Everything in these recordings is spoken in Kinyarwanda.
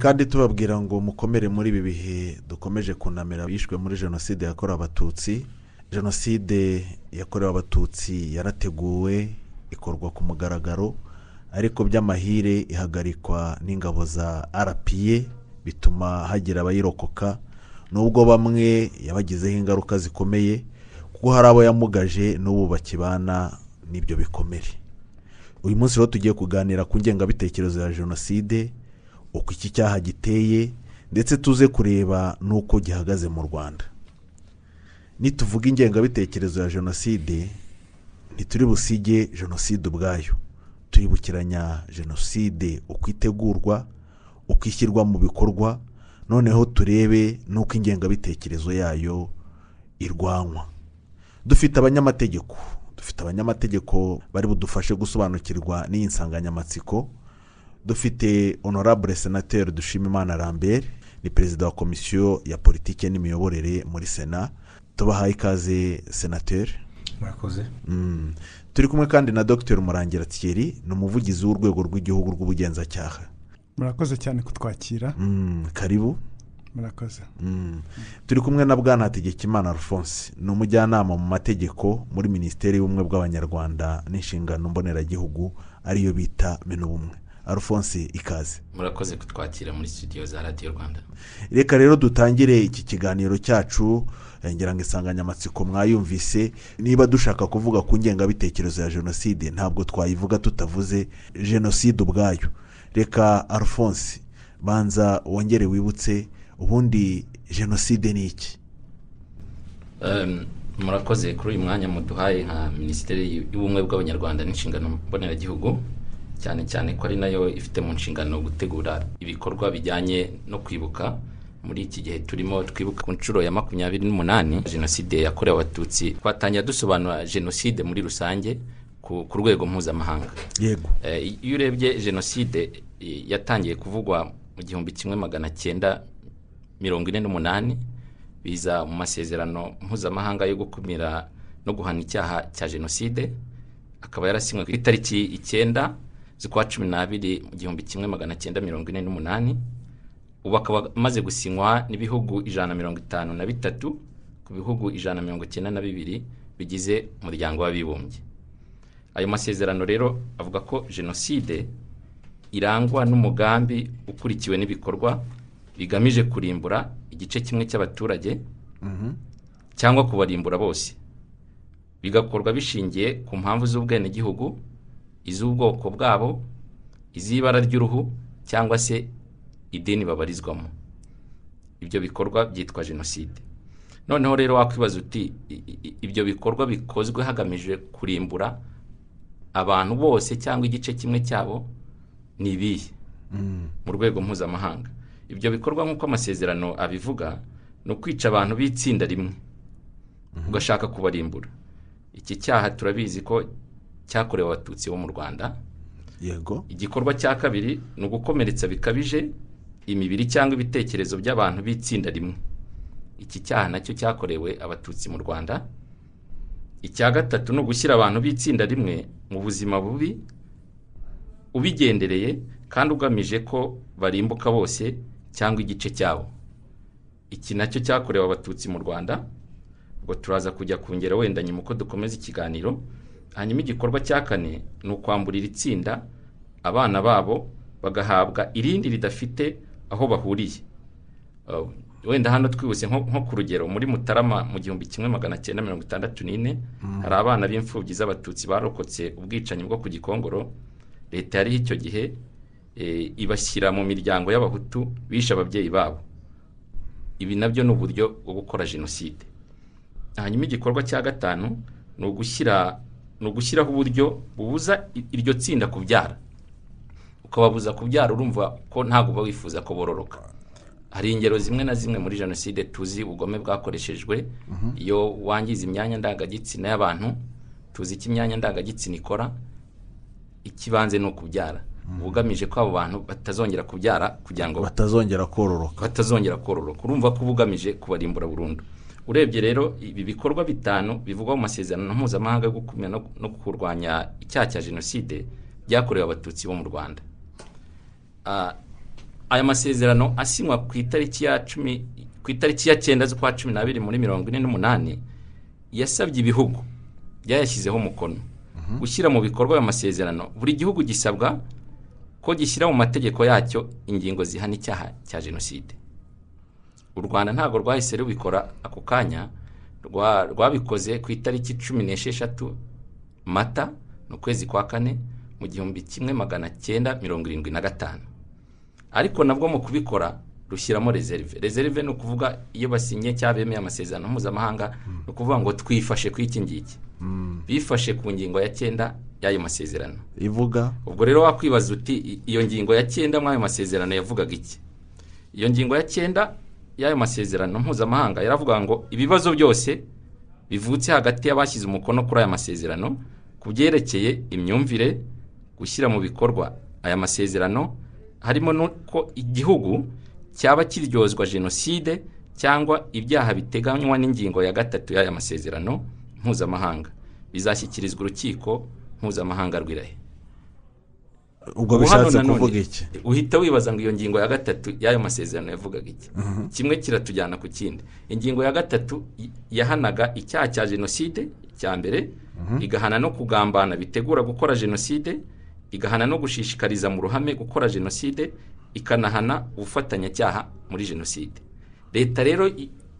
kandi tubabwira ngo mukomere muri ibi bihe dukomeje kunamira bishwe muri jenoside yakorewe abatutsi. Jenoside yakorewe abatutsi yarateguwe ikorwa ku mugaragaro ariko by'amahire ihagarikwa n'ingabo za rpa bituma hagira abayirokoka. Nubwo bamwe yabagizeho ingaruka zikomeye kuko hari abo yamugaje n'ubu bakibana n'ibyo bikomere. Uyu munsi rero tugiye kuganira ku ngengabitekerezo ya jenoside uko iki cyaha giteye ndetse tuze kureba n'uko gihagaze mu rwanda. Nituvuga ingengabitekerezo ya jenoside ntituri busige jenoside ubwayo. Turibukiranya jenoside uko itegurwa uko ishyirwa mu bikorwa noneho turebe n'uko ingengabitekerezo yayo irwanywa. Dufite abanyamategeko dufite abanyamategeko bari budufashe gusobanukirwa n'iyi nsanganyamatsiko. Dufite honorable senateri dushimimana lambert ni perezida wa komisiyo ya politiki n'imiyoborere muri sena. Tubahaye ikaze senateri murakoze. Mm. turi kumwe kandi na dr murangira thierry ni umuvugizi w'urwego rw'igihugu rw'ubugenzacyaha. Murakoze cyane kutwakira. Mm, karibu. Murakoze. Mm. turi kumwe na bwana hategekimana alphonse ni umujyanama mu mategeko muri minisiteri y'ubumwe bw'abanyarwanda n'inshingano mboneragihugu ariyo bita menubumwe. Alphonse ikaze. Murakoze kutwakira muri studio za radiyo rwanda. Reka rero dutangire iki kiganiro cyacu eh, ngira ngo insanganyamatsiko mwayumvise. Niba dushaka kuvuga ku ngengabitekerezo ya jenoside ntabwo twayivuga tutavuze jenoside ubwayo. Reka alphonse banza wongere wibutse ubundi jenoside ni iki? Murakoze. Kuri uyu mwanya muduhaye nka minisiteri y'ubumwe bw'abanyarwanda n'inshingano mboneragihugu. Cyane cyane ko ari na yo ifite mu nshingano gutegura ibikorwa bijyanye no kwibuka. Muri iki gihe turimo twibuka ku nshuro ya makumyabiri n'umunani jenoside yakorewe abatutsi. Twatangira dusobanura jenoside muri rusange ku rwego mpuzamahanga. Yego. Eh, iyo urebye jenoside yatangiye kuvugwa mu gihumbi kimwe magana cyenda mirongo ine n'umunani biza mu masezerano mpuzamahanga yo gukumira no guhana icyaha cya jenoside akaba yarasinywe ku itariki icyenda z'ukwa cumi n'abiri mu gihumbi kimwe magana cyenda mirongo ine n'umunani ubu akaba amaze gusinywa n'ibihugu ijana na mirongo itanu na bitatu ku bihugu ijana na mirongo icyenda na bibiri bigize umuryango w'abibumbye. Ayo masezerano rero avuga ko jenoside irangwa n'umugambi ukurikiwe n'ibikorwa bigamije kurimbura igice kimwe cy'abaturage cyangwa kubarimbura bose. Bigakorwa bishingiye ku mpamvu z'ubwenegihugu iz'ubwoko bwabo iz'ibara ry'uruhu cyangwa se idini babarizwamo. Ibyo bikorwa byitwa jenoside. Noneho rero wakwibaza uti ibyo bikorwa bikozwe hagamijwe kurimbura abantu bose cyangwa igice kimwe cyabo ni ibihe? Mu rwego mpuzamahanga. Ibyo bikorwa nk'uko amasezerano abivuga ni ukwica abantu b'itsinda rimwe ugashaka kubarimbura. Iki cyaha turabizi ko cyakorewe abatutsi bo mu rwanda. Yego. Igikorwa cya kabiri ni ugukomeretsa bikabije imibiri cyangwa ibitekerezo by'abantu b'itsinda rimwe. Iki cyaha na cyo cyakorewe abatutsi mu rwanda. Icya gatatu ni ugushyira abantu b'itsinda rimwe mu buzima bubi ubigendereye kandi ugamije ko barimbuka bose cyangwa igice cyabo iki na cyo cyakorewe abatutsi mu rwanda. Ubwo turaza kujya kongera wenda nyuma uko dukomeza ikiganiro hanyuma igikorwa cya kane ni ukwamburira itsinda abana babo bagahabwa irindi ridafite aho bahuriye. Wenda hano twibutse nko ku rugero muri mutarama mu gihumbi kimwe magana cyenda mirongo itandatu n'ine hari abana b'imfubyi z'abatutsi barokotse ubwicanyi bwo ku gikongoro. Leta yariho icyo gihe eh, ibashyira mu miryango y'abahutu bishe ababyeyi babo. Ibi na byo ni uburyo bwo gukora jenoside. Hanyuma igikorwa cya gatanu ni ugushyira ni ugushyiraho uburyo bubuza iryo tsinda kubyara. Ukababuza kubyara urumva ko ntabwo uba wifuza ko bororoka hari ingero zimwe na zimwe muri jenoside tuzi ubugome bwakoreshejwe. Iyo wangiza imyanya ndangagitsina y'abantu tuzi icyo imyanya ndangagitsina ikora ikibanze ni ukubyara. Uba ugamije ko abo bantu batazongera kubyara kugira ngo batazongera kororoka batazongera kororoka urumva ko uba ugamije kubarimbura burundu. Urebye rero ibi bikorwa bitanu bivugwa mu masezerano mpuzamahanga yo gukumira no- kurwanya icyaha cya jenoside byakorewe abatutsi bo mu rwanda. Ah, aya masezerano asinywa ku itariki ya cumi ku itariki ya cyenda z'ukwa cumi n'abiri muri mirongo ine n'umunani yasabye ibihugu byayashyizeho umukono gushyira mu bikorwa ayo masezerano. Buri gihugu gisabwa ko gishyira mu mategeko yacyo ingingo zihana icyaha cya jenoside. U rwanda ntabwo rwahise rubikora ako kanya. Rwa- rwabikoze ku itariki cumi n'esheshatu mata ni ukwezi kwa kane mu gihumbi kimwe magana cyenda mirongo irindwi na gatanu. Ariko nabwo mu kubikora rushyiramo reserve. Reserve ni ukuvuga iyo basinye cyangwa bemeye amasezerano mpuzamahanga ni ukuvuga ngo twifashe ku iki ngiki. Bifashe ku ngingo ya cyenda y'ayo masezerano. Ivuga? Ubwo rero wakwibaza uti iyo ngingo ya cyenda muri ayo masezerano yavugaga iki? Iyo ngingo ya cyenda y'ayo masezerano mpuzamahanga yaravuga ngo ibibazo byose bivutse hagati y'abashyize umukono kuri aya masezerano ku byerekeye imyumvire gushyira mu bikorwa aya masezerano harimo n'uko igihugu cyaba kiryozwa jenoside cyangwa ibyaha biteganywa n'ingingo ya gatatu y'aya masezerano mpuzamahanga. Bizashyikirizwa urukiko mpuzamahanga rw'irahe ubwo bishatse kuvuga iki? uhita wibaza ngo iyo ngingo ya gatatu y'ayo masezerano yavugaga iki? Kimwe kiratujyana ku kindi. Ingingo ya gatatu yahanaga icyaha cya jenoside cya mbere igahana no kugambana bitegura gukora jenoside igahana no gushishikariza mu ruhame gukora jenoside ikanahana ubufatanyacyaha muri jenoside. Leta rero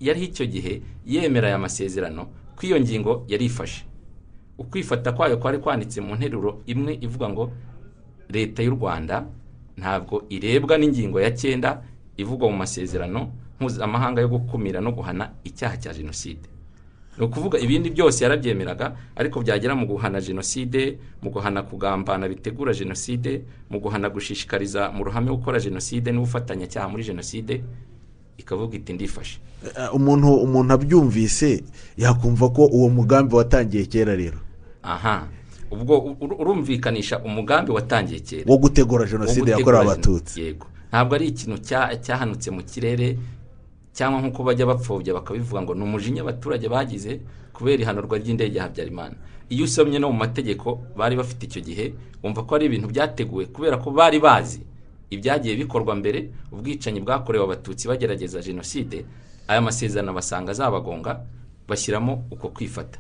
yari icyo gihe yemera aya masezerano ko iyo ngingo yari ifashe ukwifata kwayo kwari kwanditse mu nteruro imwe ivuga ngo leta y'u rwanda ntabwo irebwa n'ingingo ya cyenda ivugwa mu masezerano mpuzamahanga yo gukumira no guhana icyaha cya jenoside. Ni ukuvuga ibindi byose yarabyemeraga ariko byagera mu guhana jenoside mu guhana kugambana bitegura jenoside mu guhana gushishikariza mu ruhame gukora jenoside n'ubufatanyacyaha muri jenoside ikavuga iti ndifashe. Eh, umuntu umuntu abyumvise yakumva ko uwo mugambi watangiye kera rero. Aha. Ubwo urumvikanisha umugambi watangiye kera. Wo gutegura jenoside yakorewe abatutsi. Yego. Ntabwo ari ikintu cya- cyahanutse mu kirere cyangwa nk'uko bajya bapfobya bakabivuga ngo ni umujinya abaturage bagize kubera ihanurwa ry'indege ya habyarimana. Iyo usomye no mu mategeko bari bafite icyo gihe wumva ko ari ibintu byateguwe kubera ko bari bazi ibyagiye bikorwa mbere ubwicanyi bwakorewe abatutsi bagerageza jenoside. Aya masezerano basanga azabagonga bashyiramo uko kwifata.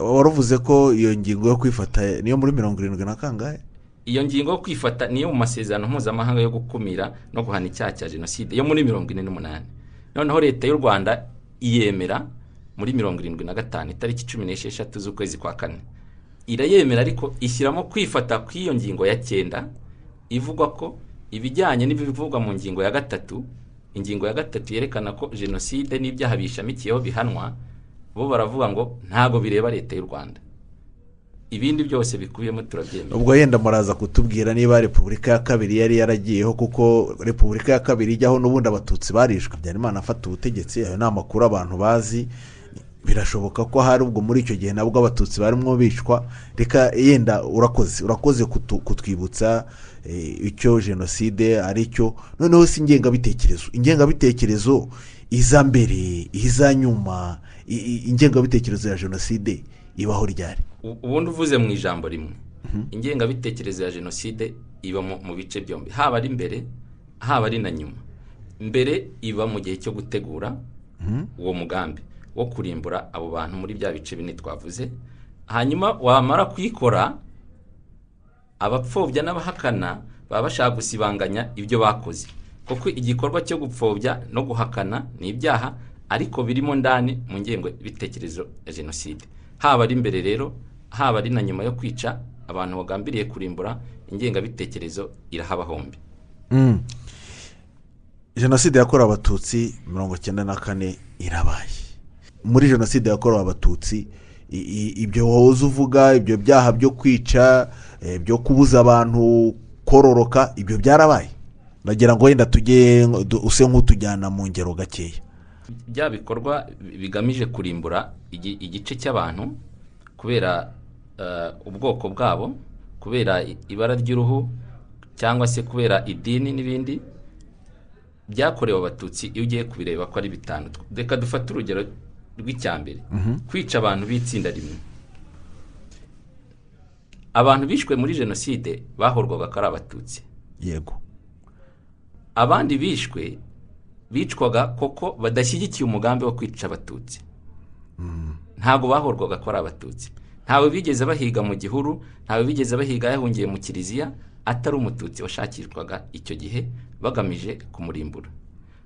Waravuze ko iyo ngingo yo kwifata niyo muri mirongo irindwi na kangahe? Iyo ngingo yo kwifata niyo mu masezerano mpuzamahanga yo gukumira no guhana icyaha cya jenoside yo muri mirongo ine n'umunani. Noneho leta y'u rwanda iyemera muri mirongo irindwi na gatanu itariki cumi n'esheshatu z'ukwezi kwa kane. Irayemera ariko ishyiramo kwifata kw'iyo ngingo ya cyenda ivuga ko ibijyanye n'ibivugwa mu ngingo ya gatatu ingingo ya gatatu yerekana ko jenoside n'ibyaha bishamikiyeho bihanwa bo baravuga ngo ntabwo bireba leta y'u rwanda. Ibindi byose bikubiyemo turabyemera. Ubwo yenda muraza kutubwira niba repubulika ya kabiri yari yaragiyeho kuko repubulika ya kabiri ijyaho n'ubundi abatutsi barishwe. Habyarimana afata ubutegetsi ayo ni amakuru abantu bazi. Birashoboka ko hari ubwo muri icyo gihe nabwo abatutsi barimo bicwa. Reka yenda urakoze urakoze kutwibutsa eh, icyo jenoside ari cyo. Noneho si ingengabitekerezo ingengabitekerezo iza mbere iza nyuma. Ingengabitekerezo ya jenoside ibaho ryari? Ubundi uvuze mu ijambo rimwe. Ingengabitekerezo ya jenoside iba mu bice byombi. Haba ari mbere haba ari na nyuma. Mbere iba mu gihe cyo gutegura uwo mugambi wo kurimbura abo bantu muri bya bice bine twavuze. Hanyuma wamara kuyikora abapfobya n'abahakana baba bashaka gusibanganya ibyo bakoze. Kuko igikorwa cyo gupfobya no guhakana ni ibyaha ariko birimo ndani mu ngengabitekerezo ya jenoside. Haba ari mbere rero haba ari na nyuma yo kwica abantu bagambiriye kurimbura ingengabitekerezo irahaba hombi. Mm. jenoside yakorewe abatutsi mirongo icyenda na kane irabaye. Muri jenoside yakorewe abatutsi ibyo woza uvuga ibyo byaha byo kwica eh, byo kubuza abantu kororoka ibyo byarabaye. Ndagira ngo wenda tujye use nk'utujyana mu ngero gakeya. Bya bikorwa bigamije kurimbura igi- igice cy'abantu kubera eh, ubwoko bwabo kubera ibara ry'uruhu cyangwa se kubera idini n'ibindi byakorewe abatutsi iyo ugiye kubireba ko ari bitanu. Reka dufate urugero rw'icyambere kwica abantu b'itsinda rimwe. Abantu bishwe muri jenoside bahorwaga ko ari abatutsi. Yego. Abandi bishwe bicwaga koko badashyigikiye umugambi wo kwica abatutsi. Ntabwo bahorwaga ko ari abatutsi. Ntawe bigeze bahiga mu gihuru ntawe bigeze bahiga yahungiye mu kiliziya atari umututsi washakishwaga icyo gihe bagamije kumurimbura.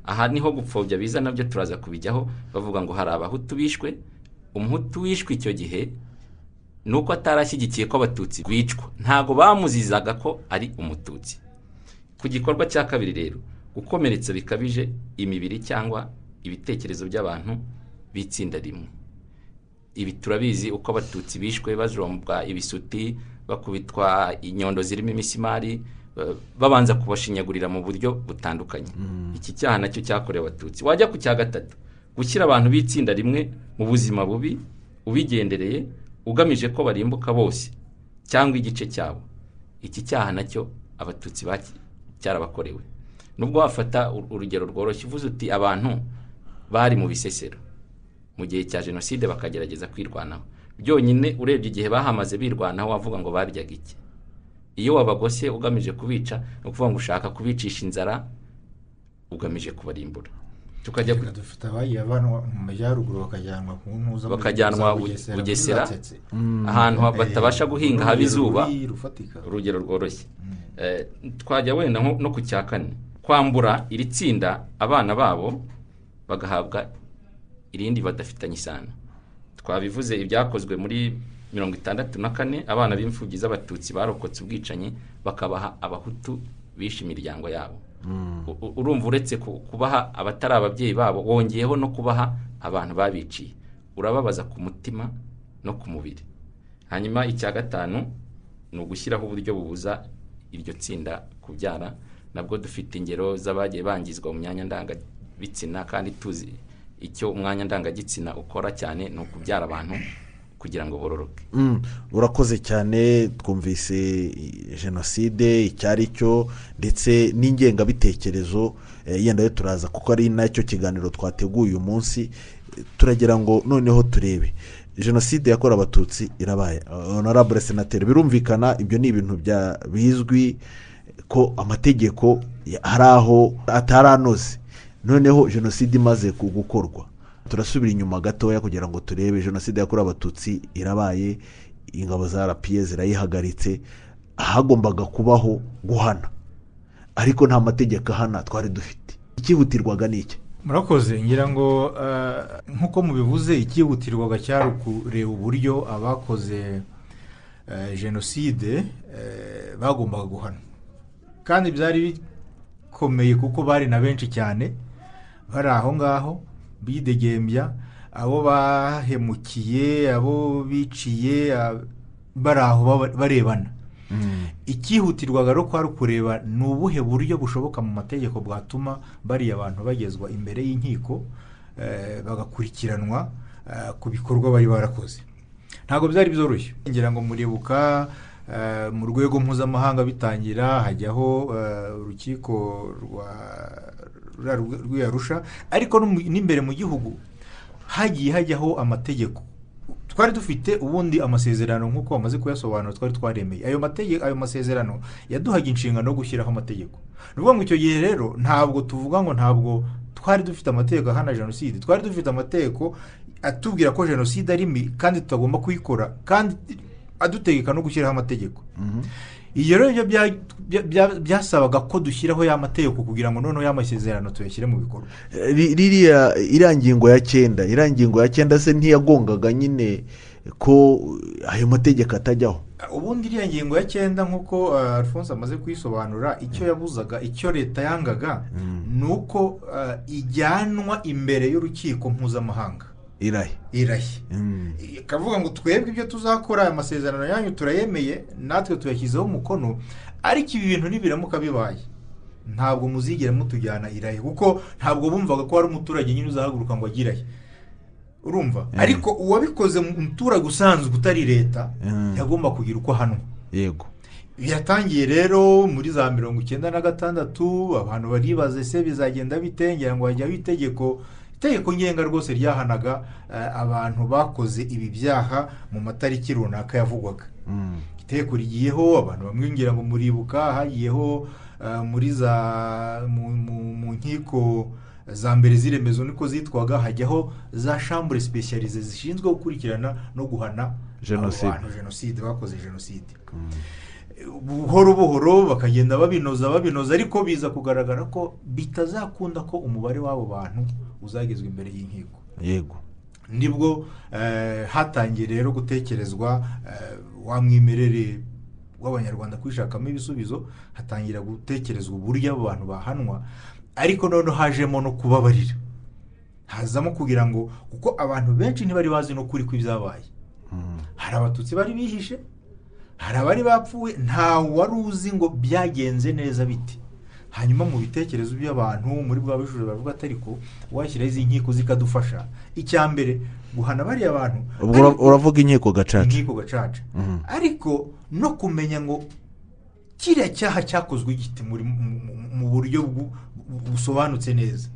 Aha ni ho gupfobya biza na byo turaza kubijyaho bavuga ngo hari abahutu bishwe. Umuhutu wishwe icyo gihe ni uko atarashyigikiye ko abatutsi bicwa. Ntabwo bamuzizaga ko ari umututsi. Ku gikorwa cya kabiri rero gukomeretsa bikabije imibiri cyangwa ibitekerezo by'abantu b'itsinda rimwe. Ibi turabizi uko abatutsi bishwe bajombwa ibisuti bakubitwa inyondo zirimo imisimari eh, babanza kubashinyagurira mu buryo butandukanye. Iki cyaha na cyo cyakorewe abatutsi. Wajya ku cya gatatu gushyira abantu b'itsinda rimwe mu buzima bubi ubigendereye ugamije ko barimbuka bose cyangwa igice cyabo. Iki cyaha na cyo abatutsi cyarabakorewe. Nubwo wafata urugero rworoshye uvuze uti abantu bari mu bisesero. Mu gihe cya jenoside bakagerageza kwirwanaho. Byonyine urebye igihe bahamaze birwanaho wavuga ngo baryaga iki? Iyo wabagose ugamije kubica ni ukuvuga ngo ushaka kubicisha inzara ugamije kubarimbura. Tukajya dufite abagiye bavanwa mu majyaruguru bakajyanwa ku ntuza Bakajyanwa Bugesera, Gatetse. ahantu ha- batabasha guhinga haba izuba. urugero rworoshye. Eh, twajya wenda no ku cya kane. Kwambura iri tsinda abana babo bagahabwa irindi badafitanye isano. Twabivuze ibyakozwe muri mirongo itandatu na kane abana b'imfubyi z'abatutsi barokotse ubwicanyi bakabaha abahutu bishe imiryango yabo. U- urumva uretse ku- kubaha abatari ababyeyi babo wongeyeho no kubaha abantu babiciye. Urababaza ku mutima no ku mubiri. Hanyuma icya gatanu ni ugushyiraho uburyo bubuza iryo tsinda kubyara. Nabwo dufite ingero z'abagiye bangizwa mu myanya ndangabitsina kandi tuzi icyo umwanya ndangagitsina ukora cyane ni ukubyara abantu kugira ngo bororoke. Mm, urakoze cyane twumvise jenoside icyo ari cyo ndetse n'ingengabitekerezo eh, yenda yo turaza kuko ari na cyo kiganiro twateguye uyu munsi. Turagira ngo noneho turebe. Jenoside yakorewe abatutsi irabaye. Honorable senateri birumvikana ibyo ni ibintu bizwi ko amategeko hari aho atari anoze noneho jenoside imaze gukorwa. Turasubira inyuma gatoya kugira ngo turebe jenoside yakorewe abatutsi irabaye ingabo za rapiye zirayihagaritse hagombaga kubaho guhana. Ariko nta mategeko ahana twari dufite. Icyihutirwaga ni iki? Murakoze ngira ngo eh, nk'uko mubivuze icyihutirwaga cyari ukureba uburyo abakoze eh, jenoside eh, bagombaga guhanwa kandi byari bikomeye kuko bari na benshi cyane bari aho ngaho bidegembya abo bahemukiye abo biciye bari aho barebana. Icyihutirwaga rero kwari ukureba ni ubuhe buryo bushoboka mu mategeko bwatuma bariya abantu bagezwa imbere y'inkiko eh, bagakurikiranwa eh, ku bikorwa bari barakoze. Ntabwo byari byoroshye. Ngira ngo muribuka mu rwego mpuzamahanga bitangira hajyaho eh, urukiko rwa ruriya rw- rw'iyarusha ariko n'imbere mu gihugu hagiye hajyaho amategeko. Twari dufite ubundi amasezerano nk'uko bamaze kuyasobanura twari twaremeye. Ayo mategeko ayo masezerano yaduhaga inshingano yo gushyiraho amategeko. Ni ukuvuga ngo icyo gihe rero ntabwo tuvuga ngo ntabwo twari dufite amategeko ahana jenoside. Twari dufite amategeko atubwira ko jenoside ari mbi kandi tutagomba kuyikora kandi adutegeka no gushyiraho amategeko. Iyo rero byo bya- bya- bya- byasabaga ko dushyiraho ya mategeko kugira ngo noneho ya masezerano tuyashyire mu bikorwa. Ri- ririya iriya ngingo ya cyenda iriya ngingo ya cyenda se ntiyagongaga nyine ko ayo mategeko atajyaho? Ubundi iriya ngingo ya cyenda nk'uko uh, alphonse amaze kuyisobanura icyo yabuzaga icyo leta yangaga ni uko uh, ijyanwa imbere y'urukiko mpuzamahanga. Irahe irahe Mm. ikavuga ngo twebwe ibyo tuzakora aya masezerano yanyu turayemeye natwe tuyashyizeho umukono ariko ibi bintu nibiramuka bibaye. Ntabwo muzigera mutujyana irahe kuko ntabwo bumvaga ko hari umuturage nyine uzahaguruka ngo agirahe urumva? Mm. ariko uwabikoze mu muturage usanzwe utari leta Mm. yagomba kugira uko ahanwa. Yego. Biratangiye rero muri za mirongo icyenda na gatandatu abantu baribaza ese bizagenda bite? Ngira ngo hajyaho itegeko itegeko ngenga rwose ryahanaga eh, abantu bakoze ibi byaha mu matariki runaka yavugwaga Mm. itegeko rigiyeho abantu bamwe ngira ngo muribuka hagiyeho eh, muri za mu, nkiko za mbere z'iremezo niko zitwaga hajyaho za shambure sipesiyalize zishinzwe gukurikirana no guhana Jenoside. bakoze jenoside buhoro buhoro bakagenda babinoza babinoza ariko biza kugaragara ko bitazakunda ko umubare w'abo bantu uzagezwa imbere y'inkiko. Yego. Nibwo eh, hatangiye rero gutekerezwa eh, wa mwimerere w'abanyarwanda kwishakamo ibisubizo hatangira gutekerezwa uburyo abo bantu bahanwa ariko noneho hajemo no kubabarira. Hazamo kugira ngo kuko abantu benshi ntibari bazi n'ukuri kw'ibyabaye Mm. hari abatutsi bari bihishe hari abari bapfuye nta wari uzi ngo byagenze neza bite? Hanyuma mu bitekerezo by'abantu muri bwa bujura baravuga ati ariko washyiraho izi nkiko zikadufasha. Icya mbere guhana bariya bantu uravuga inkiko gacaca. Inkiko gacaca. Mhm. ariko no kumenya ngo kiriya cyaha cyakozwe giti muri mu- buryo bu- bu- busobanutse neza?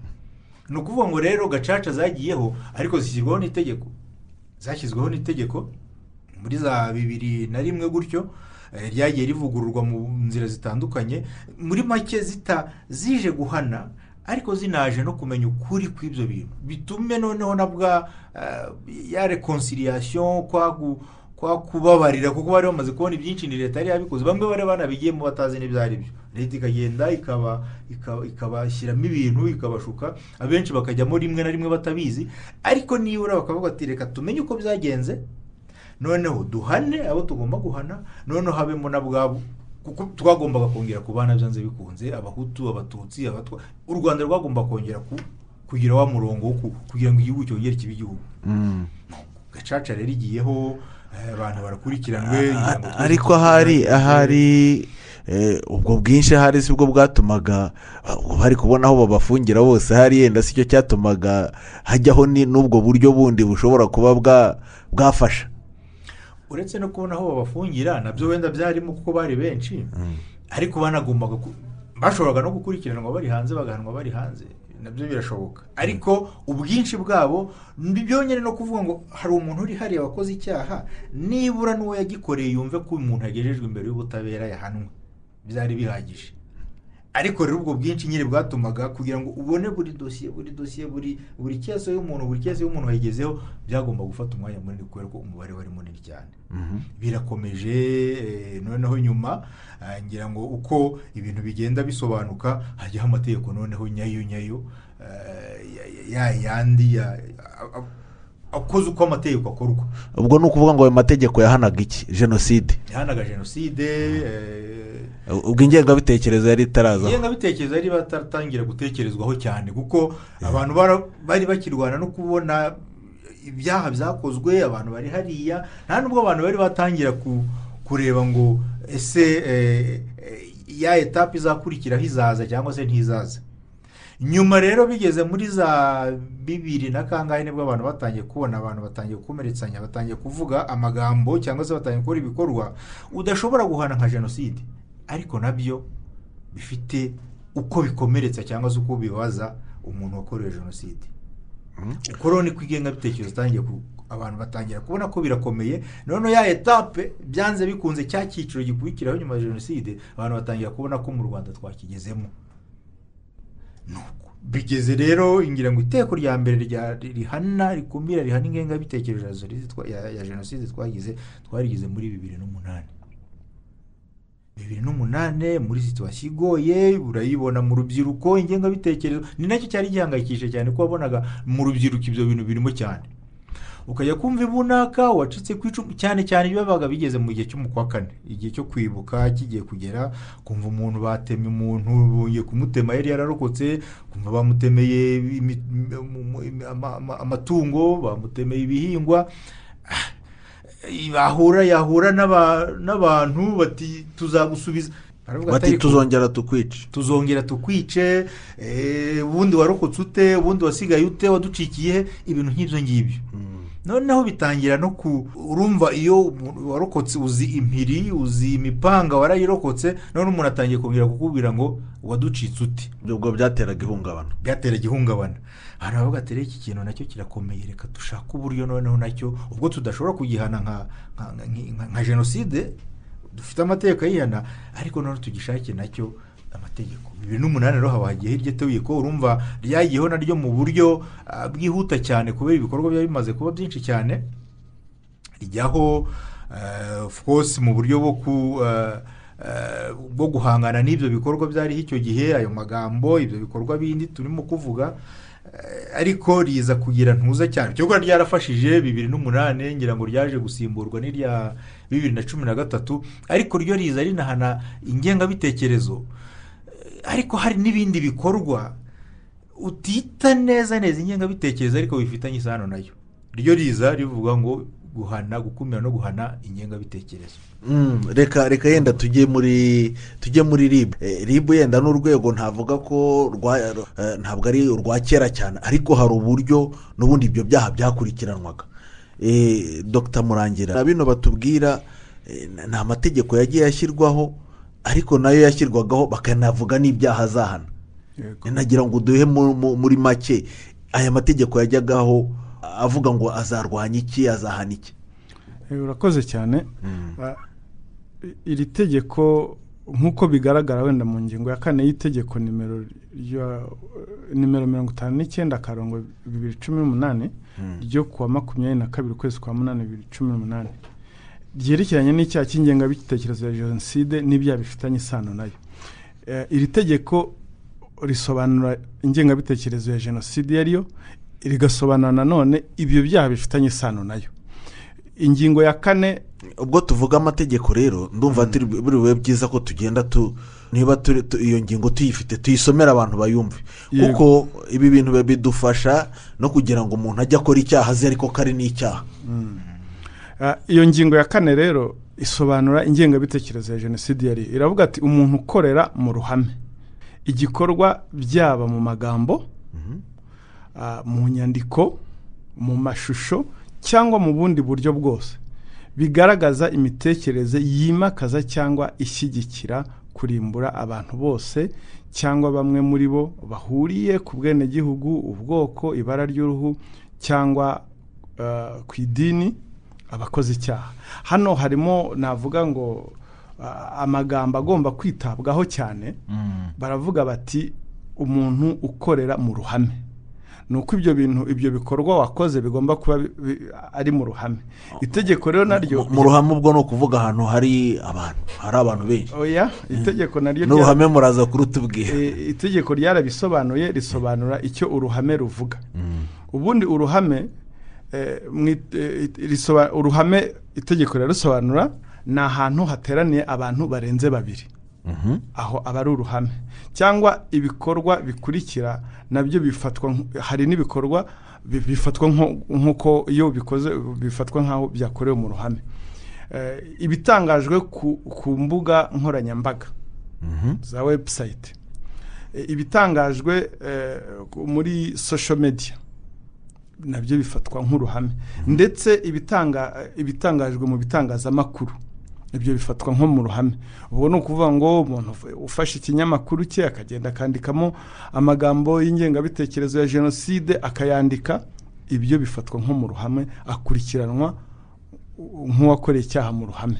Ni ukuvuga ngo rero gacaca zagiyeho ariko zishyirwaho n'itegeko. Zashyizweho n'itegeko? Muri za bibiri na rimwe gutyo eh, ryagiye rivugururwa mu nzira zitandukanye muri make zita zije guhana ariko zinaje no kumenya ukuri kw'ibyo bintu. Bitume noneho na bwa eh, ya reconciliation kwa kubabarira kuko bari bamaze kubona ibyinshi ni leta yari yabikoze. Bamwe bari banabigiyemo batazi n'ibyo ari byo. Leta ikagenda ikaba ikaba- ikabashyiramo ibintu ikabashuka. Abenshi bakajyamo rimwe na rimwe batabizi. Ariko nibura bakavuga ati reka tumenye uko byagenze. Noneho duhane abo tugomba guhana noneho habemo na bwabo kuko twagombaga kongera kubana byanze bikunze abahutu abatutsi abatwa u rwanda rwagomba kongera ku, kugira wa murongo wo ku- kugira ngo igihugu cyongere kibe igihugu Mm. gacaca rero igiyeho eh, abantu barakurikiranwe ariko ahari ahari eh, ubwo bwinshi ahari si bwo bwatumaga bari kubona aho babafungira bose hari yenda si cyo cyatumaga hajyaho n'ubwo buryo bundi bushobora kuba bwa bwafasha uretse no kubona aho babafungira na byo wenda byarimo kuko bari benshi ariko banagombaga bashoboraga no gukurikiranwa bari hanze bagahanwa bari hanze na byo birashoboka. Ariko ubwinshi bwabo ni byonyine no kuvuga ngo hari umuntu uri hariya wakoze icyaha nibura n'uwo yagikoreye yumve ko umuntu yagejejwe imbere y'ubutabera yahanwe. Byari bihagije. Ariko rero ubwo bwinshi nyine bwatumaga kugira ngo ubone buri dosiye buri dosiye buri buri kese y'umuntu buri kese y'umuntu wayigezeho byagomba gufata umwanya munini kubera ko umubare wari munini cyane Mhm. birakomeje eh, noneho nyuma eh, ngira ngo uko ibintu bigenda bisobanuka hajyaho amategeko noneho nyayo nyayo eh, ya- ya yandi akoze uko amategeko akorwa. Ubwo ni ukuvuga ngo ayo mategeko yahanaga iki? Jenoside. Yahanaga jenoside eh, ubwo ingengabitekerezo yari itaraza. ingengabitekerezo yari batatangira gutekerezwaho cyane kuko abantu bara- bari bakirwana no kubona ibyaha byakozwe abantu bari hariya. Nta nubwo abantu bari batangira ku- kureba ngo ese eh, eh, ya etape izakurikiraho izaza cyangwa se ntizaza. Nyuma rero bigeze muri za bibiri na kangahe ni bwo abantu batangiye kubona abantu batangiye gukomeretsanya batangiye kuvuga amagambo cyangwa se batangiye gukora ibikorwa udashobora guhana nka jenoside. Ariko na byo bifite uko bikomeretsa cyangwa se uko bibaza umuntu wakorewe jenoside. Uko rero niko ingengabitekerezo itangiye ku- abantu batangira kubona ko birakomeye noneho ya etape byanze bikunze cya cyiciro gikurikiraho nyuma ya jenoside abantu batangira kubona ko mu rwanda twakigezemo. Bigeze rero ngira ngo iteko rya mbere rihana rikumira rihana ingengabitekerezo ya jenoside twagize twarigize muri bibiri n'umunani. Bibiri n'umunani muri situwasiyo igoye urayibona mu rubyiruko ingengabitekerezo ni na cyo cyari gihangayikishije cyane ko wabonaga mu rubyiruko ibyo bintu birimo cyane. Ukajya kumva ibunaka wacitse ku icumu cyane cyane byabaga bigeze mu gihe cyo kwa kane. Igihe cyo kwibuka kigiye kugera kumva umuntu batemye umuntu bongeye kumutema yari yararokotse kumva bamutemeye amatungo bamutemeye ibihingwa. Bahura yahura n'aba- n'abantu bati tuzagusubiza. Bati tuzongera tukwice. Tuzongera tukwice. Eh, ubundi warokotse ute? Ubundi wasigaye ute? Waducikiye? Ibintu nk'ibyo ngibyo. Noneho bitangira no ku urumva iyo warokotse uzi impiri uzi imipanga warayirokotse none umuntu atangiye kongera kukubwira ngo waducitse ute ubwo byateraga ihungabana. Byatera igihungabana hano bavuga ati iki kintu na cyo kirakomeye reka dushake uburyo noneho na cyo ubwo tudashobora kugihana nka jenoside dufite amategeko ayihana ariko noneho tugishake na cyo amategeko. Bibiri n'umunani rero haba hagiye hirya tegeko urumva ryagiyeho naryo mu buryo ah, bwihuta cyane kubera ibikorwa byari bimaze kuba byinshi cyane. Rijyaho eh, of course mu buryo bwo ku eh, eh, bwo guhangana n'ibyo bikorwa byariho icyo gihe ayo magambo ibyo bikorwa bindi turimo kuvuga. Ariko riza kugira ntuza cyane. Cyo kuba ryarafashije bibiri n'umunani ngira ngo ryaje gusimburwa n'irya bibiri na cumi na gatatu ariko ryo riza rinahana ingengabitekerezo. Ariko hari n'ibindi bikorwa utita neza neza ingengabitekerezo ariko bifitanye isano na yo. Ryo riza rivuga ngo guhana gukumira no guhana ingengabitekerezo. Mm, reka reka yenda tujye muri tujye muri rib. Eh, rib yenda n'urwego ntavuga ko eh, ntabwo ari urwa kera cyane ariko hari uburyo n'ubundi ibyo byaha byakurikiranwaga. Eh, dr. Murangira na bino batubwira ni amategeko yagiye ashyirwaho ariko na yo yashyirwagaho bakanavuga n'ibyaha azahana nagira ngo duhe mu- mu- muri make aya mategeko yajyagaho avuga ngo azarwanya iki azahana iki. Urakoze cyane. Ah, i- iri tegeko nk'uko bigaragara wenda mu ngingo ya kane y'itegeko nimero nimero mirongo itanu n'icyenda akarongo bibiri cumi n'umunani ryo kuwa makumyabiri na kabiri ukwezi kwa munani bibiri cumi n'umunani. Ryerekeranye n'icyaha cy'ingengabitekerezo ya jenoside n'ibyaha bifitanye isano na yo. Eh, iri tegeko risobanura ingengabitekerezo ya jenoside iyo ariyo rigasobanura nanone ibyo byaha bifitanye isano na yo. Ingingo ya kane ubwo tuvuga amategeko rero ndumva turi buri bube byiza ko tugenda tu niba turi tu- iyo ngingo tuyifite tuyisomere abantu bayumve. Kuko ibi bintu bidufasha no kugira ngo umuntu ajye akora icyaha azi ariko ko ari n'icyaha. Ah, iyo ngingo ya kane rero isobanura ingengabitekerezo ya jenoside yari iravuga ati umuntu ukorera mu ruhame. Igikorwa byaba mu magambo ah, mu nyandiko mu mashusho cyangwa mu bundi buryo bwose. Bigaragaza imitekerereze yimakaza cyangwa ishyigikira kurimbura abantu bose cyangwa bamwe muri bo bahuriye ku bwenegihugu ubwoko ibara ry'uruhu cyangwa ah, ku idini. Abakoze icyaha. Hano harimo navuga ngo amagambo agomba kwitabwaho cyane. Baravuga bati umuntu ukorera mu ruhame. Ni uko ibyo bintu ibyo bikorwa wakoze bigomba kuba ari mu ruhame. Itegeko rero naryo mu ruhame ubwo ni ukuvuga ahantu hari abantu hari abantu benshi. Oya itegeko naryo n'uruhame muraza kurutubwira. Eh, itegeko ryarabisobanuye risobanura icyo uruhame ruvuga. Ubundi uruhame eh, eh, uruhame itegeko rirarusobanura ni ahantu hateraniye abantu barenze babiri. Aho aba ari uruhame. Cyangwa ibikorwa bikurikira na byo bifatwa hari n'ibikorwa bi- bifatwa nk'uko iyo bikoze bifatwa nk'aho byakorewe mu ruhame. Eh, ibitangajwe ku, mbuga nkoranyambaga za webusayiti ibitangajwe muri social media. Na byo bifatwa nk'uruhame. Ndetse ibitanga ibitangajwe mu bitangazamakuru ibyo bifatwa nko mu ruhame. Ubwo ni ukuvuga ngo umuntu uf- ufashe ikinyamakuru cye akagenda akandikamo amagambo y'ingengabitekerezo ya jenoside akayandika ibyo bifatwa nko mu ruhame akurikiranwa nk'uwakoreye icyaha mu ruhame.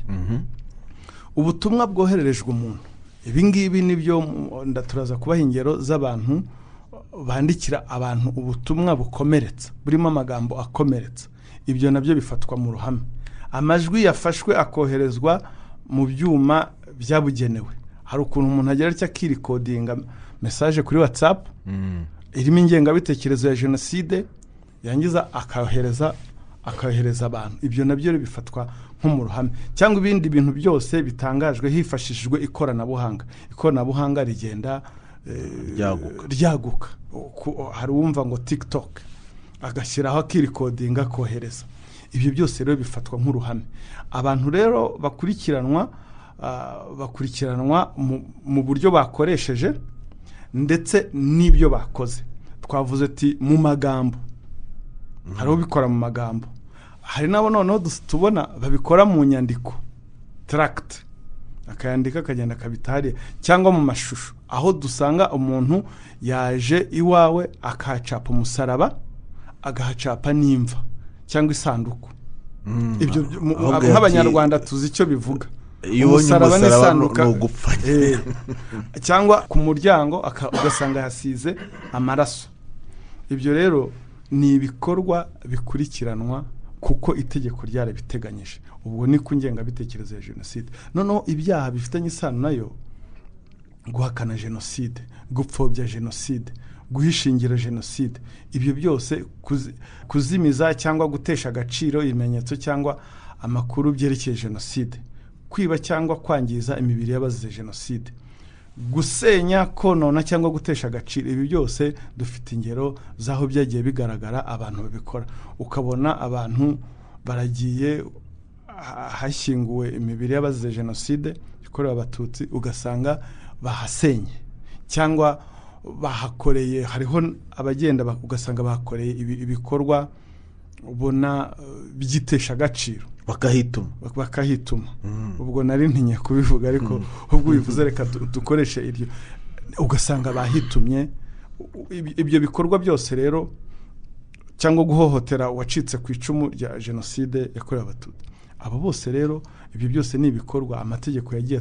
Ubutumwa bwohererejwe umuntu. Ibi ngibi ni byo mu- nda- turaza kubaha ingero z'abantu bandikira abantu ubutumwa bukomeretsa burimo amagambo akomeretsa. Ibyo na byo bifatwa mu ruhame. Amajwi yafashwe akoherezwa mu byuma byabugenewe. Hari ukuntu umuntu agera atya akirikodinga mesaje kuri watsapu irimo ingengabitekerezo ya jenoside yangiza akayohereza akayohereza abantu. Ibyo na byo bifatwa nko mu ruhame. Cyangwa ibindi bintu byose bitangajwe hifashishijwe ikoranabuhanga. Ikoranabuhanga rigenda Ryaguka. hari uwumva ngo tiktok agashyiraho akirikodinga akohereza ibyo byose rero bifatwa nk'uruhame. Abantu rero bakurikiranwa ah, bakurikiranwa mu- buryo bakoresheje ndetse n'ibyo bakoze. Twavuze ati mu magambo. Hari ubikora mu magambo. Hari n'abo noneho tubona babikora mu nyandiko. Taragiti akayandika akagenda akabita hariya cyangwa mu mashusho. Aho dusanga umuntu yaje iwawe akahacapa umusaraba agahacapa n'imva cyangwa isanduku. Ibyo byo- mu- ahubwo abo nk'abanyarwanda tuzi icyo bivuga. Umusaraba n'isanduka-. Eh, cyangwa ku muryango ugasanga hasize amaraso. Ibyo rero ni ibikorwa bikurikiranwa kuko itegeko ryarabiteganyije. Ubwo ni ku ngengabitekerezo ya jenoside. Noneho ibyaha bifitanye isano na yo guhakana jenoside gupfobya jenoside guhishingira jenoside ibyo byose kuzi- kuzimiza cyangwa gutesha agaciro ibimenyetso cyangwa amakuru byerekeye jenoside kwiba cyangwa kwangiza imibiri y'abazize jenoside. Gusenya konona cyangwa gutesha agaciro. Ibi byose dufite ingero z'aho byagiye bigaragara abantu babikora. Ukabona abantu baragiye ha- hashyinguwe imibiri y'abazize jenoside yakorewe abatutsi ugasanga bahasenye cyangwa bahakoreye hariho abagenda ugasanga bahakoreye ibi- ibikorwa ubona eh, byitesha agaciro. Bakahituma. Bak- bakahituma. Ubwo nari ntinye kubivuga ariko ubwo ubivuze reka du- dukoreshe iryo. Ugasanga bahitumye. Ibyo bikorwa byose rero cyangwa guhohotera uwacitse ku icumu rya jenoside yakorewe abatutsi. Abo bose rero ibyo byose ni ibikorwa amategeko yagiye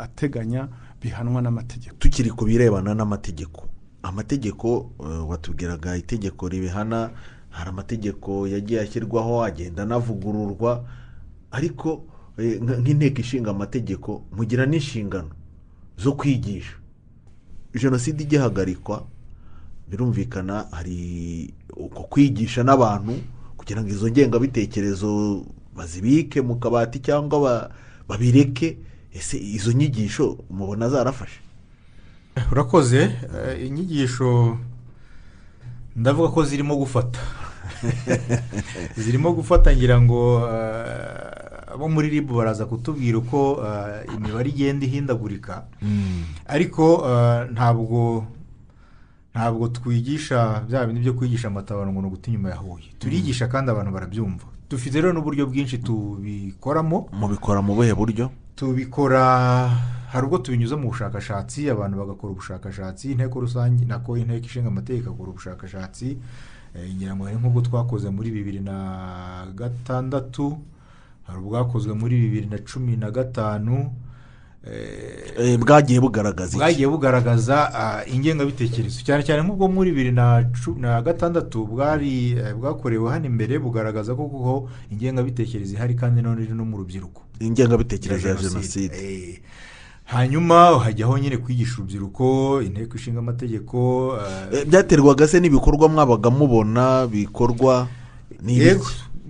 ateganya bihanwa n'amategeko. Tukiri ku birebana n'amategeko. Amategeko eh, watubwiraga itegeko ribihana hari amategeko yagiye ashyirwaho agenda anavugururwa ariko eh, nk- nk'inteko ishinga amategeko mugira n'inshingano zo kwigisha. Jenoside igihagarikwa birumvikana hari uko kwigisha n'abantu kugira ngo izo ngengabitekerezo bazibike mu kabati cyangwa ba- babireke ese izo nyigisho mubona zarafashe? Urakoze eh, inyigisho ndavuga ko zirimo gufata. zirimo gufata ngira ngo eh, abo muri ribu baraza kutubwira uko eh, imibare igenda ihindagurika. Ariko eh, ntabwo ntabwo twigisha bya bindi byo kwigisha amatabaro ngo ni uguta inyuma ya huye. Turigisha kandi abantu barabyumva. Dufite rero n'uburyo bwinshi tubikoramo. Mubikora mu buhe buryo? Tubikora hari ubwo tubinyuza mu bushakashatsi abantu bagakora ubushakashatsi inteko rusange nako inteko ishinga amategeko igakora ubushakashatsi. Ngira ngo hari nk'ubwo twakoze muri bibiri na gatandatu hari ubwakozwe muri bibiri na cumi na gatanu eh, Eh, bwagiye bugaragaza bwagiye bugaragaza ah, ingengabitekerezo. Cyane cyane nk'ubwo muri bibiri na gatandatu bwari eh, bwakorewe hano imbere bugaragaza ko kuko ingengabitekerezo ihari kandi none iri no mu rubyiruko. Ingengabitekerezo ya jenoside. Eh, hanyuma hajyaho nyine kwigisha urubyiruko inteko ishinga amategeko eh, Eh, byaterwaga se n'ibikorwa mwabaga mubona bikorwa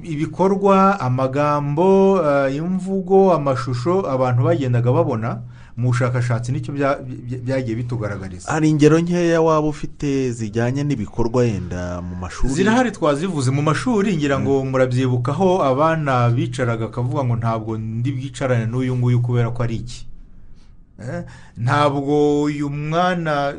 ibikorwa amagambo eh, imvugo amashusho abantu bagendaga babona mu bushakashatsi ni cyo bya- bya- byagiye bitugaragariza hari ingero nkeya waba ufite zijyanye n'ibikorwa yenda mu mashuri? Zirahari twazivuze mu mashuri ngira ngo murabyibukaho abana bicaraga akavuga ngo ntabwo ndi bwicarane n'uyu nguyu kubera ko ari iki. Ntabwo uyu mwana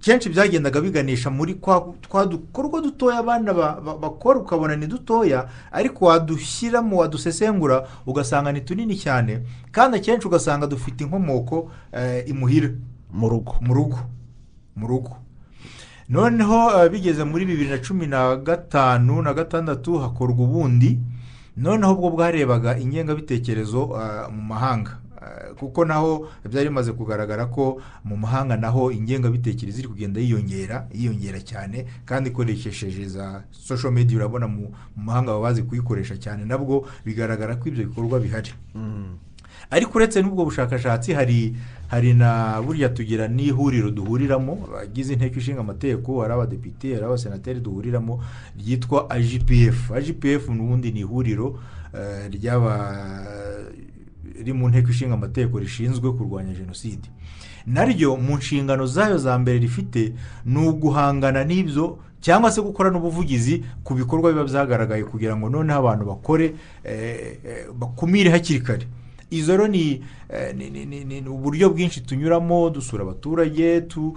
kenshi byagendaga biganisha muri kwa twa dukorwa dutoya abana ba- ba- bakora ukabona ni dutoya ariko wadushyiramo wadusesengura ugasanga ni tunini cyane kandi akenshi ugasanga dufite inkomoko eh, imuhira. Mu rugo. Mu rugo. Mu rugo. Noneho eh, bigeze muri bibiri na cumi na gatanu na gatandatu hakorwa ubundi. Noneho ubwo bwarebaga ingengabitekerezo eh, mu mahanga. Eh, kuko naho byari bimaze kugaragara ko mu mahanga naho ingengabitekerezo iri kugenda yiyongera yiyongera cyane kandi ikoresheje za social media urabona mu mahanga baba bazi kuyikoresha cyane nabwo bigaragara ko ibyo bikorwa bihari. Ariko uretse n'ubwo bushakashatsi hari hari na burya tugira n'ihuriro duhuriramo abagize inteko ishinga amategeko hari abadepite hari abasenateri duhuriramo ryitwa agpf agpf n'ubundi ni ihuriro eh, ry'aba riri mu nteko ishinga amategeko rishinzwe kurwanya jenoside. Naryo mu nshingano zayo za mbere rifite ni uguhangana n'ibyo cyangwa se gukora n'ubuvugizi ku bikorwa biba byagaragaye kugira ngo noneho abantu bakore eh, eh, bakumire hakiri kare. Izo rero ni eh, uburyo bwinshi tunyuramo dusura abaturage tu-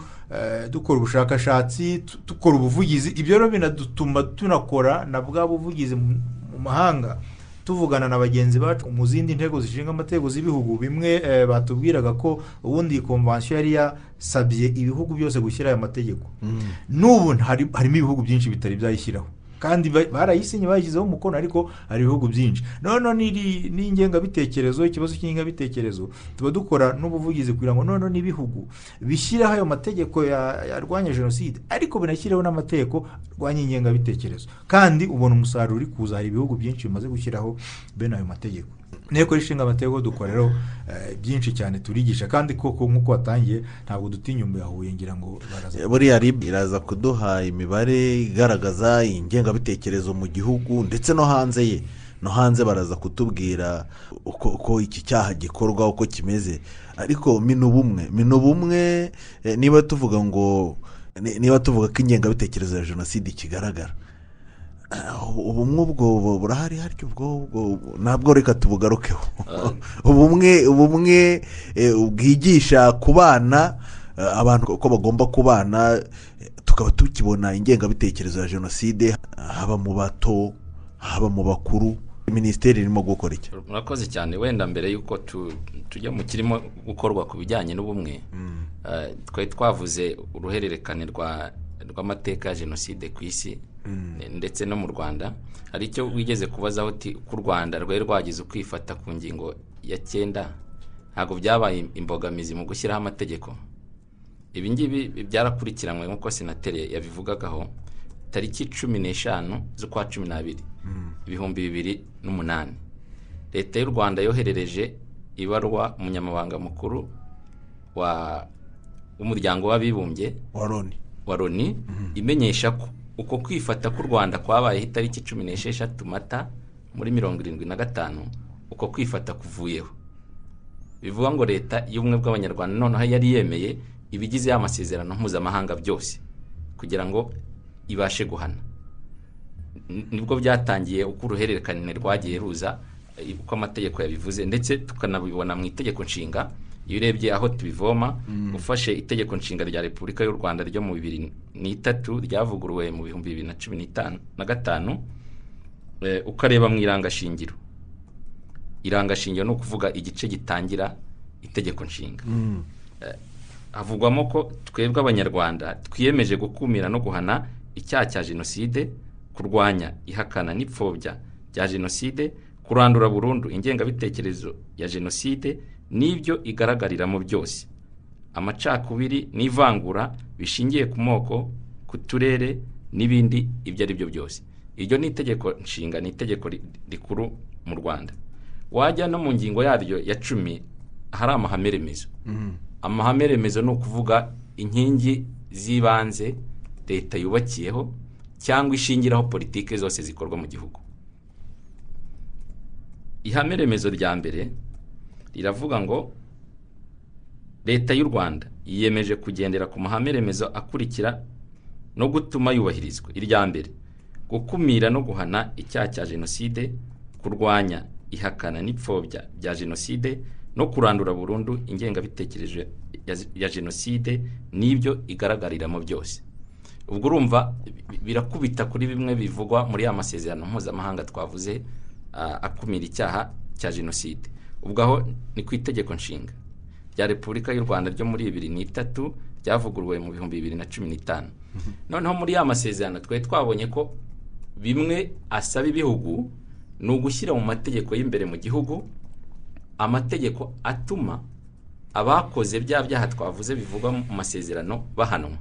dukora ubushakashatsi dukora ubuvugizi. Ibyo rero binadutuma tunakora na bwa buvugizi mu mahanga. Tuvugana na bagenzi bacu mu zindi ntego zishinga amategeko z'ibihugu. Bimwe eh, batubwiraga ko ubundi iyi konvansiyo yari yasabye ibihugu byose gushyira aya mategeko. N'ubu hari- harimo ibihugu byinshi bitari byayishyiraho. Kandi ba- barayisinye bayishyizeho umukono ariko hari ibihugu byinshi. Noneho n'ingengabitekerezo ikibazo cy'ingengabitekerezo. Tuba dukora n'ubuvugizi kugira ngo noneho n'ibihugu bishyireho ayo mategeko ya- yarwanya jenoside ariko binashyireho n'amategeko arwanya ingengabitekerezo. Kandi ubona umusaruro uri kuza. Hari ibihugu byinshi bimaze gushyiraho bene ayo mategeko. Inteko ishinga amategeko dukora rero eh, byinshi cyane turigisha. Kandi koko nk'uko watangiye ntabwo dutinya ya huye ngira ngo baraza buriya rib iraza kuduha imibare igaragaza ingengabitekerezo mu gihugu ndetse no hanze ye. No hanze baraza kutubwira uko iki cyaha gikorwa uko kimeze. Ariko minu bumwe minu bumwe eh, niba tuvuga ngo ni- niba tuvuga ko ingengabitekerezo ya jenoside ikigaragara. Ubumwe ubwo bu- burahari harya ubwo ubwo ntabwo reka tubugarukeho. Ubumwe ubumwe eh, bwigisha ku bana eh, abantu uko bagomba kubana eh, tukaba tukibona ingengabitekerezo ya jenoside haba mu bato haba mu bakuru. Minisiteri irimo gukora iki? Murakoze cyane. Wenda mbere y'uko tu- tujya mu kirimo gukorwa ku bijyanye n'ubumwe eh, twari twavuze uruhererekane rwa rw'amateka ya jenoside ku isi eh, ndetse no mu rwanda hari icyo wigeze kubazaho uti ko u rwanda rwari rwagize ukwifata ku ngingo ya cyenda ntabwo byabaye imbogamizi mu gushyiraho amategeko? Ibi ngibi byarakurikiranywe nk'uko senateri yabivugagaho tariki cumi n'eshanu z'ukwa cumi n'abiri ibihumbi bibiri n'umunani. Leta y'u rwanda yoherereje ibarwa umunyamabanga mukuru wa w'umuryango w'abibumbye wa loni wa loni imenyesha ko. Uko kwifata k'u rwanda kwabayeho itariki cumi n'esheshatu mata muri mirongo irindwi na gatanu uko kwifata kuvuyeho. Bivuga ngo leta y'ubumwe bw'abanyarwanda noneho yari yemeye ibigize ya masezerano mpuzamahanga byose kugira ngo ibashe guhana. Nibwo byatangiye uko uruhererekane rwagiye ruza uko amategeko yabivuze ndetse tukanabibona mu itegeko nshinga iyo urebye aho tubivoma ufashe itegeko nshinga rya repubulika y'u rwanda ryo mu bibiri n'itatu ryavuguruwe mu bihumbi bibiri na cumi n'itanu na gatanu eh, ukareba mu irangashingiro. Irangashingiro ni ukuvuga igice gitangira itegeko nshinga. Eh, havugwamo ko twebwe abanyarwanda twiyemeje gukumira no guhana icyaha cya jenoside kurwanya ihakana n'ipfobya rya jenoside kurandura burundu ingengabitekerezo ya jenoside n'ibyo igaragariramo byose. Amacakubiri n'ivangura bishingiye ku moko ku turere n'ibindi ibyo ari byo byose. Iryo ni itegeko nshinga ni itegeko ri- rikuru mu rwanda. Wajya no mu ngingo yaryo ya cumi hari amahame remezo amahame remezo ni ukuvuga inkingi z'ibanze leta yubakiyeho cyangwa ishingiraho politiki zose zikorwa mu gihugu. Ihame remezo rya mbere riravuga ngo leta y'u rwanda yiyemeje kugendera ku mahame remezo akurikira no gutuma yubahirizwa. Irya mbere gukumira no guhana icyaha cya jenoside kurwanya ihakana n'ipfobya bya jenoside no kurandura burundu ingengabitekerezo ya, jenoside n'ibyo igaragariramo byose. Ubwo urumva bi- birakubita kuri bimwe bivugwa muri ya masezerano mpuzamahanga twavuze akumira icyaha cya jenoside. Ubwo aho ni ku itegeko nshinga. Rya repubulika y'u rwanda ryo muri bibiri n'itatu ryavuguruwe mu bihumbi bibiri na cumi n'itanu. Noneho muri ya masezerano twari twabonye ko bimwe asaba ibihugu ni ugushyira mu mategeko y'imbere mu gihugu amategeko atuma abakoze bya byaha twavuze bivugwa mu masezerano bahanwa.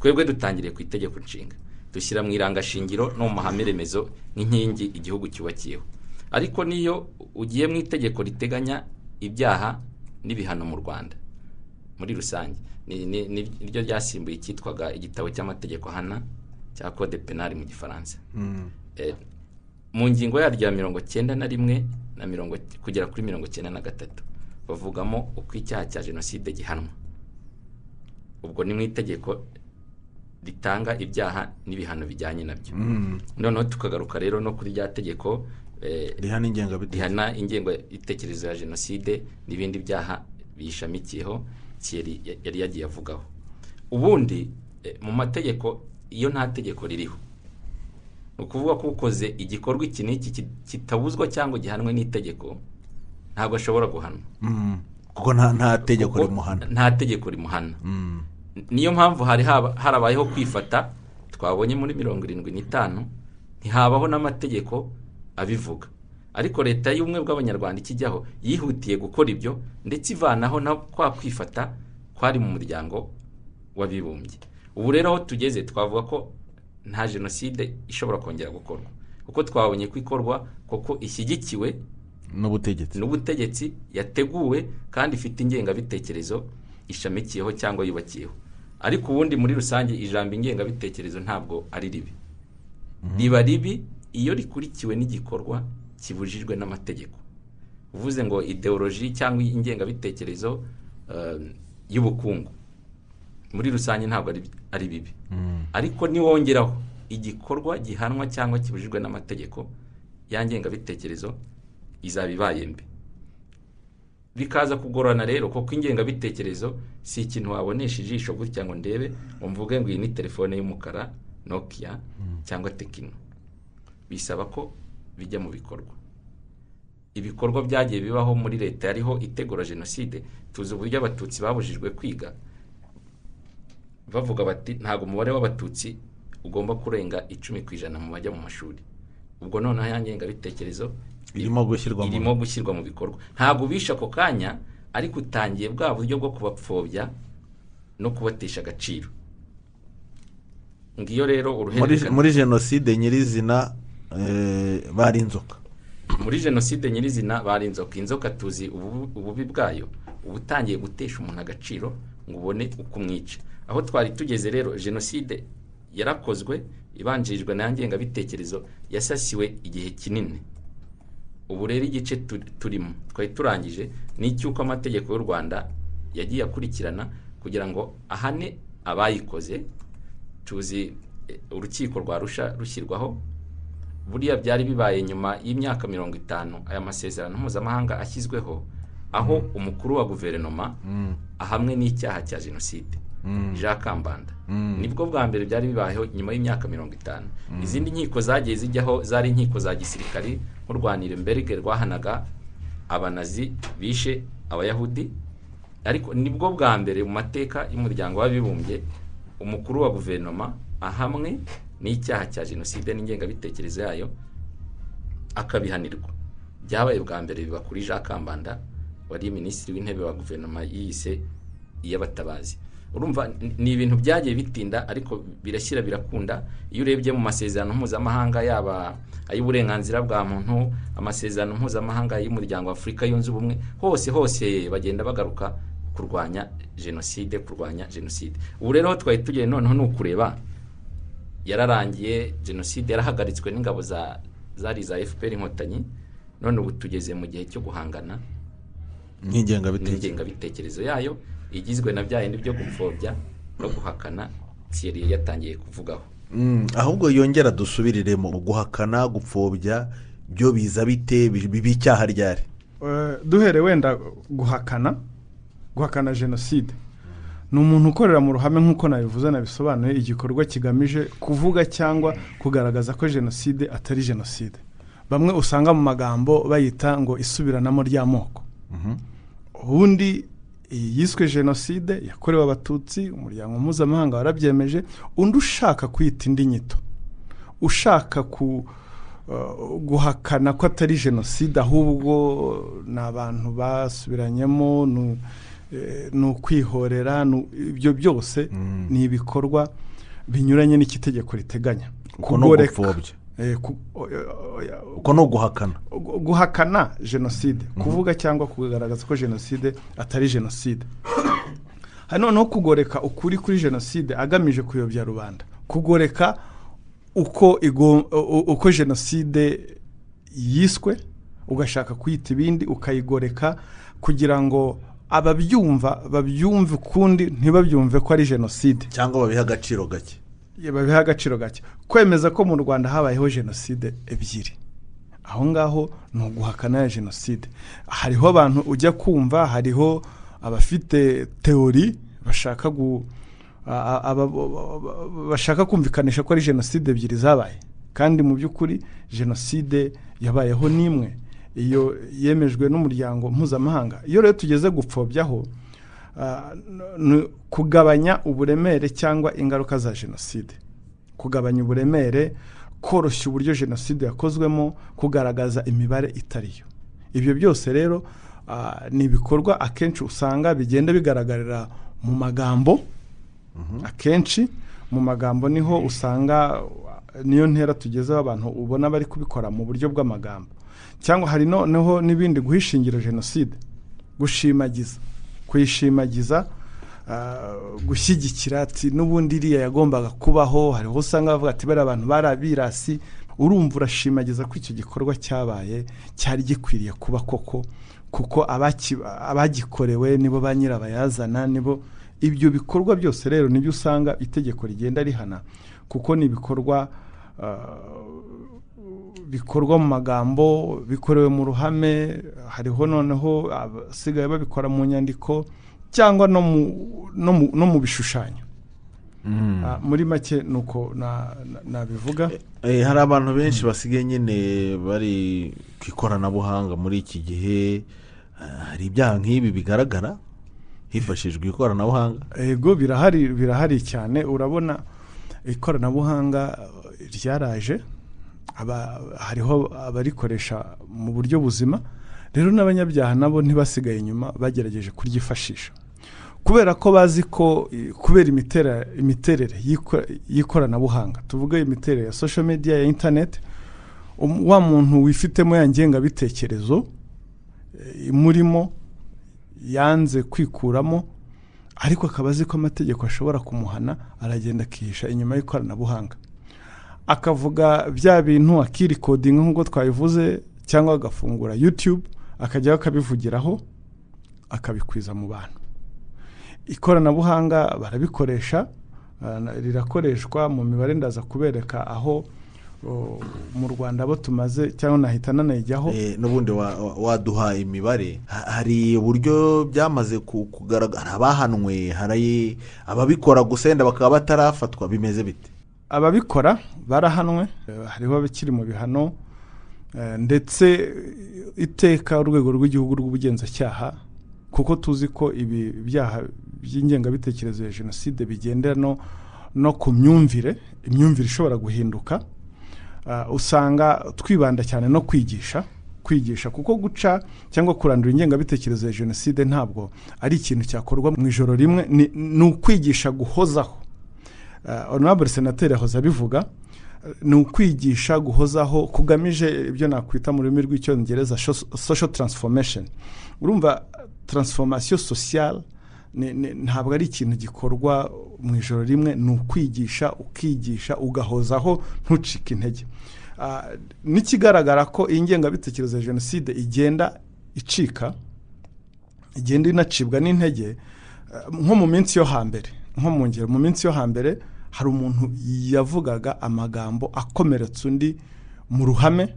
Twebwe dutangiriye ku itegeko nshinga. Dushyira mu irangashingiro no mu mahame remezo nk'inkingi igihugu cyubakiyeho. Ariko niyo ugiye mu itegeko riteganya ibyaha n'ibihano mu rwanda muri rusange. Ni ni- ni- niryo ryasimbuye icyitwaga igitabo cy'amategeko ahana cya code penal mu gifaransa. Eh, mu ngingo yaryo ya mirongo cyenda na rimwe na mirongo kugera kuri mirongo cyenda na gatatu bavugamo uko icyaha cya jenoside gihanwa. Ubwo ni mu itegeko ritanga ibyaha n'ibihano bijyanye na byo. Noneho tukagaruka rero no kuri rya tegeko rihana ingengabitekerezo rihana ingengabitekerezo ya jenoside n'ibindi byaha biyishamikiyeho yari yagiye avugaho. Ubundi eh, mu mategeko iyo nta tegeko ririho. Ni ukuvuga ko ukoze igikorwa iki n'iki ki- kitabuzwa cyangwa gihanwe n'itegeko ntabwo ashobora guhanwa. Mm. kuko nta tegeko rimuhana. nta tegeko rimuhana. Mm. niyo mpamvu hari harabayeho kwifata twabonye muri mirongo irindwi n'itanu ntihabaho n'amategeko abivuga. Ariko leta y'ubumwe bw'abanyarwanda ikijyaho yihutiye gukora ibyo ndetse ivanaho na kwa kwifata kwari mu muryango w'abibumbye. Ubu rero aho tugeze twavuga ko nta jenoside ishobora kongera gukorwa. Kuko twabonye ko ikorwa kuko ishyigikiwe n'ubutegetsi. n'ubutegetsi yateguwe kandi ifite ingengabitekerezo ishamikiyeho cyangwa yubakiyeho. Ariko ubundi muri rusange ijambo ingengabitekerezo ntabwo ari ribi. Riba ribi iyo rikurikiwe n'igikorwa kibujijwe n'amategeko. Uvuze ngo ideoloji cyangwa ingengabitekerezo eh, y'ubukungu. Muri rusange ntabwo ari, bibi. Ariko niwongeraho igikorwa gihanwa cyangwa kibujijwe n'amategeko ya ngengabitekerezo izaba ibaye mbi. Bikaza kugorana rero kuko ingengabitekerezo si ikintu wabonesha ijisho gutya ngo ndebe ngo mvuge ngo iyi ni telefone y'umukara nokia cyangwa tekino bisaba ko bijya mu bikorwa. Ibikorwa byagiye bibaho muri leta yariho itegura jenoside tuzi uburyo abatutsi babujijwe kwiga. Bavuga bati ntabwo umubare w'abatutsi ugomba kurenga icumi ku ijana mu bajya mu mashuri. Ubwo noneho ya ngengabitekerezo irimo gushyirwa mu irimo gushyirwa mu bikorwa. Ntabwo bishe ako kanya ariko utangiye bwa buryo bwo kubapfobya no kubatesha agaciro. Ngiyo rero muri, uruhererekane muri jenoside nyirizina bari inzoka. Muri jenoside nyirizina bari inzoka. Inzoka tuzi ububi bwayo. Uba utangiye gutesha umuntu agaciro ngo ubone uko umwica aho twari tugeze rero jenoside yarakozwe ibanjirijwe na ngengabitekerezo yasasiwe igihe kinini. Ubu rero igice tu- turimo twari turangije ni icy'uko amategeko y'u rwanda yagiye akurikirana kugira ngo ahane abayikoze. Tuzi eh, urukiko rwa rusha rushyirwaho buriya byari bibaye nyuma y'imyaka mirongo itanu aya masezerano mpuzamahanga ashyizweho aho umukuru wa guverinoma ahamwe n'icyaha cya jenoside. Jean kambanda. Nibwo bwa mbere byari bibayeho nyuma y'imyaka mirongo itanu. Izindi nkiko zagiye zijyaho zari inkiko za gisirikari nk'u rwa niremberge rwahanaga abanazi bishe abayahudi. Ariko ni bwo bwa mbere mu mateka y'umuryango w'abibumbye umukuru wa guverinoma ahamwe n'icyaha cya jenoside n'ingengabitekerezo yayo akabihanirwa. Byabaye bwa mbere biba kuri jean kambanda wari minisitiri w'intebe wa guverinoma yiyise iy'abatabazi. Urumva ni- ibintu byagiye bitinda ariko birashyira birakunda. Iyo urebye mu masezerano mpuzamahanga yaba ay'uburenganzira bwa muntu amasezerano mpuzamahanga y'umuryango wa afurika yunze ubumwe hose hose bagenda bagaruka kurwanya jenoside kurwanya jenoside. Ubu rero twari tugiye noneho ni ukureba yararangiye jenoside yarahagaritswe n'ingabo za zari za fpr inkotanyi none ubu tugeze mu gihe cyo guhangana n'ingengabitekerezo yayo igizwe na bya bindi byo gupfobya no guhakana Thierry yatangiye kuvugaho. Mm, ahubwo yongera dusubirire mu guhakana gupfobya byo biza bite bi- biba icyaha ryari? Eh, duhere wenda guhakana guhakana jenoside. Ni umuntu ukorera mu ruhame nk'uko nabivuze nabisobanuye igikorwa kigamije kuvuga cyangwa kugaragaza ko jenoside atari jenoside. Bamwe usanga mu magambo bayita ngo isubiranamo ry'amoko ubundi iyi yiswe jenoside yakorewe abatutsi umuryango mpuzamahanga warabyemeje undi ushaka kwita indi nyito. Ushaka ku uh, guhakana ko atari jenoside ahubwo ni abantu basubiranyemo ni- eh, ni ukwihorera ni- ibyo byose ni ibikorwa binyuranye n'ikitegeko riteganya. Kugoreka- eh, ku- oya- oya- uko no guhakana. Gu- guhakana jenoside kuvuga cyangwa kugaragaza ko jenoside atari jenoside noneho kugoreka ukuri kuri jenoside agamije kuyobya rubanda. Kugoreka uko jenoside yiswe ugashaka kuyita ibindi ukayigoreka kugira ngo ababyumva babyumve ukundi ntibabyumve ko ari jenoside. Cyangwa babiha agaciro gake. Babiha agaciro gake. Kwemeza ko mu rwanda habayeho jenoside ebyiri. Aho ngaho ni uguhakana ya jenoside. Hariho abantu ujya kumva hariho abafite teori bashaka gu bashaka kumvikanisha ko ari jenoside ebyiri zabaye. Kandi mu by'ukuri jenoside yabayeho n'imwe. Iyo yemejwe n'umuryango mpuzamahanga. Iyo rero tugeze gupfobyaho ah, n- n- kugabanya uburemere cyangwa ingaruka za jenoside. Kugabanya uburemere koroshya uburyo jenoside yakozwemo kugaragaza imibare itari yo ibyo byose rero ah, ni ibikorwa akenshi usanga bigenda bigaragarira mu magambo. Akenshi mu magambo ni ho usanga niyo ntera tugezeho abantu ubona bari kubikora mu buryo bw'amagambo. Cyangwa hari noneho n'ibindi guhishingira jenoside. Gushimagiza. Kuyishimagiza uh, gushyigikira ati n'ubundi iriya yagombaga kubaho hariho usanga bavuga ati bariya abantu bari abirasi urumva urashimagiza ko icyo gikorwa cyabaye cyari gikwiriye kuba koko kuko abagikorewe nibo ba nyirabayazana nibo ibyo bikorwa byose rero ni byo usanga itegeko rigenda rihana kuko ni ibikorwa ah, bikorwa mu magambo bikorewe mu ruhame hariho noneho abasigaye babikora mu nyandiko cyangwa no mu, bishushanyo. Ah, muri make ni uko na- na- nabivuga. Eh, hari abantu benshi basigaye nyine bari ku ikoranabuhanga muri iki gihe. Ah, hari ibyaha nk'ibi bigaragara hifashishijwe ikoranabuhanga? Ego birahari birahari cyane. Urabona ikoranabuhanga eh, ryaraje. Hariho abarikoresha mu buryo buzima rero n'abanyabyaha nabo ntibasigaye inyuma bagerageje kuryifashisha. Kubera ko bazi ko kubera imiterere y'iko- y'ikoranabuhanga tuvuge imiterere ya social media ya internet um- wa muntu wifitemo ya ngengabitekerezo eh, imurimo yanze kwikuramo ariko akaba azi ko amategeko ashobora kumuhana aragenda akihisha inyuma y'ikoranabuhanga. Akavuga bya bintu akirikodinga nk'uko twabivuze cyangwa agafungura yutube akajyaho akabivugiraho akabikwiza mu bantu. Ikoranabuhanga barabikoresha na- rirakoreshwa mu mibare ndaza kubereka aho mu rwanda abo tumaze cyangwa nahita nanayijyaho Eh, n'ubundi wa- wa- waduha imibare. Ha- hari uburyo byamaze ku- kugaragara abahanwe hari ababikora gusa wenda bakaba batarafatwa bimeze bite? Ababikora barahanwe eh, hariho abakiri mu bihano eh, ndetse iteka urwego rw'igihugu rw'ubugenzacyaha kuko tuzi ko ibi byaha by'ingengabitekerezo ya jenoside bigendera no, ku myumvire imyumvire ishobora guhinduka Ah, usanga twibanda cyane no kwigisha kwigisha kuko guca cyangwa kurandura ingengabitekerezo ya jenoside ntabwo ari ikintu cyakorwa mu ijoro rimwe ni, ukwigisha guhozaho. uh, honorable senateri yahoze abivuga ni ukwigisha guhozaho kugamije ibyo nakwita mu rurimi rw'icyongereza social transformation. Urumva transformation sociale ntabwo ari ikintu gikorwa mu ijoro rimwe ni ukwigisha ukigisha ugahozaho ntucike intege. Ah, n'ikigaragara ko iyi ngengabitekerezo ya jenoside igenda icika igenda inacibwa n'intege eh, nko mu minsi yo hambere nko mu ngero mu minsi yo hambere hari umuntu yavugaga amagambo akomeretsa undi mu ruhame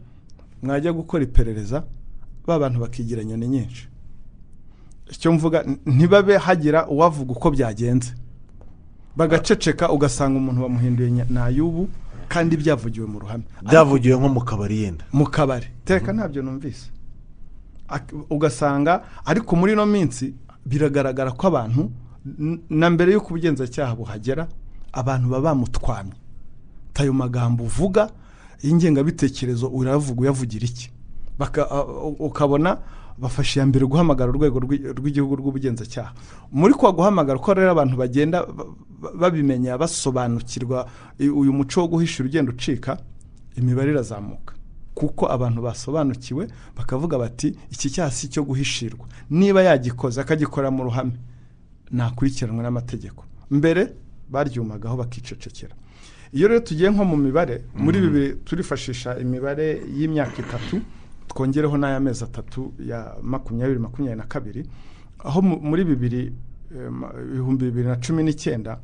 mwajya gukora iperereza ba bantu bakigira inyoni nyinshi. Icyo mvuga ntibabe hagira uwavuga uko byagenze. Bagaceceka ugasanga umuntu bamuhinduye nayubu kandi byavugiwe mu ruhame. Byavugiwe nko mu kabari yenda. Mu kabari. Teka ntabyo numvise. Ugasanga ariko muri ino minsi biragaragara ko abantu na mbere y'uko ubugenzacyaha buhagera abantu baba bamutwamye. Tayo magambo uvuga y'ingengabitekerezo uravuga uyavugira iki? Ukabona bafashe iya mbere guhamagara urwego rw'i- rw'igihugu rw'ubugenzacyaha. Muri kwa guhamagara uko rero abantu bagenda ba- ba- babimenya basobanukirwa uyu muco wo guhisha urugendo ucika imibare irazamuka. Kuko abantu basobanukiwe bakavuga bati iki cyaha si icyo guhishirwa. Niba yagikoze akagikora mu ruhame nakurikiranwe n'amategeko. Mbere baryumagaho bakicecekera. Iyo rero tugiye nko mu mibare muri bibiri turifashisha imibare y'imyaka itatu twongereho n'ay'amezi atatu ya makumyabiri makumyabiri na kabiri aho mu- muri bibiri ibihumbi bibiri na cumi n'icyenda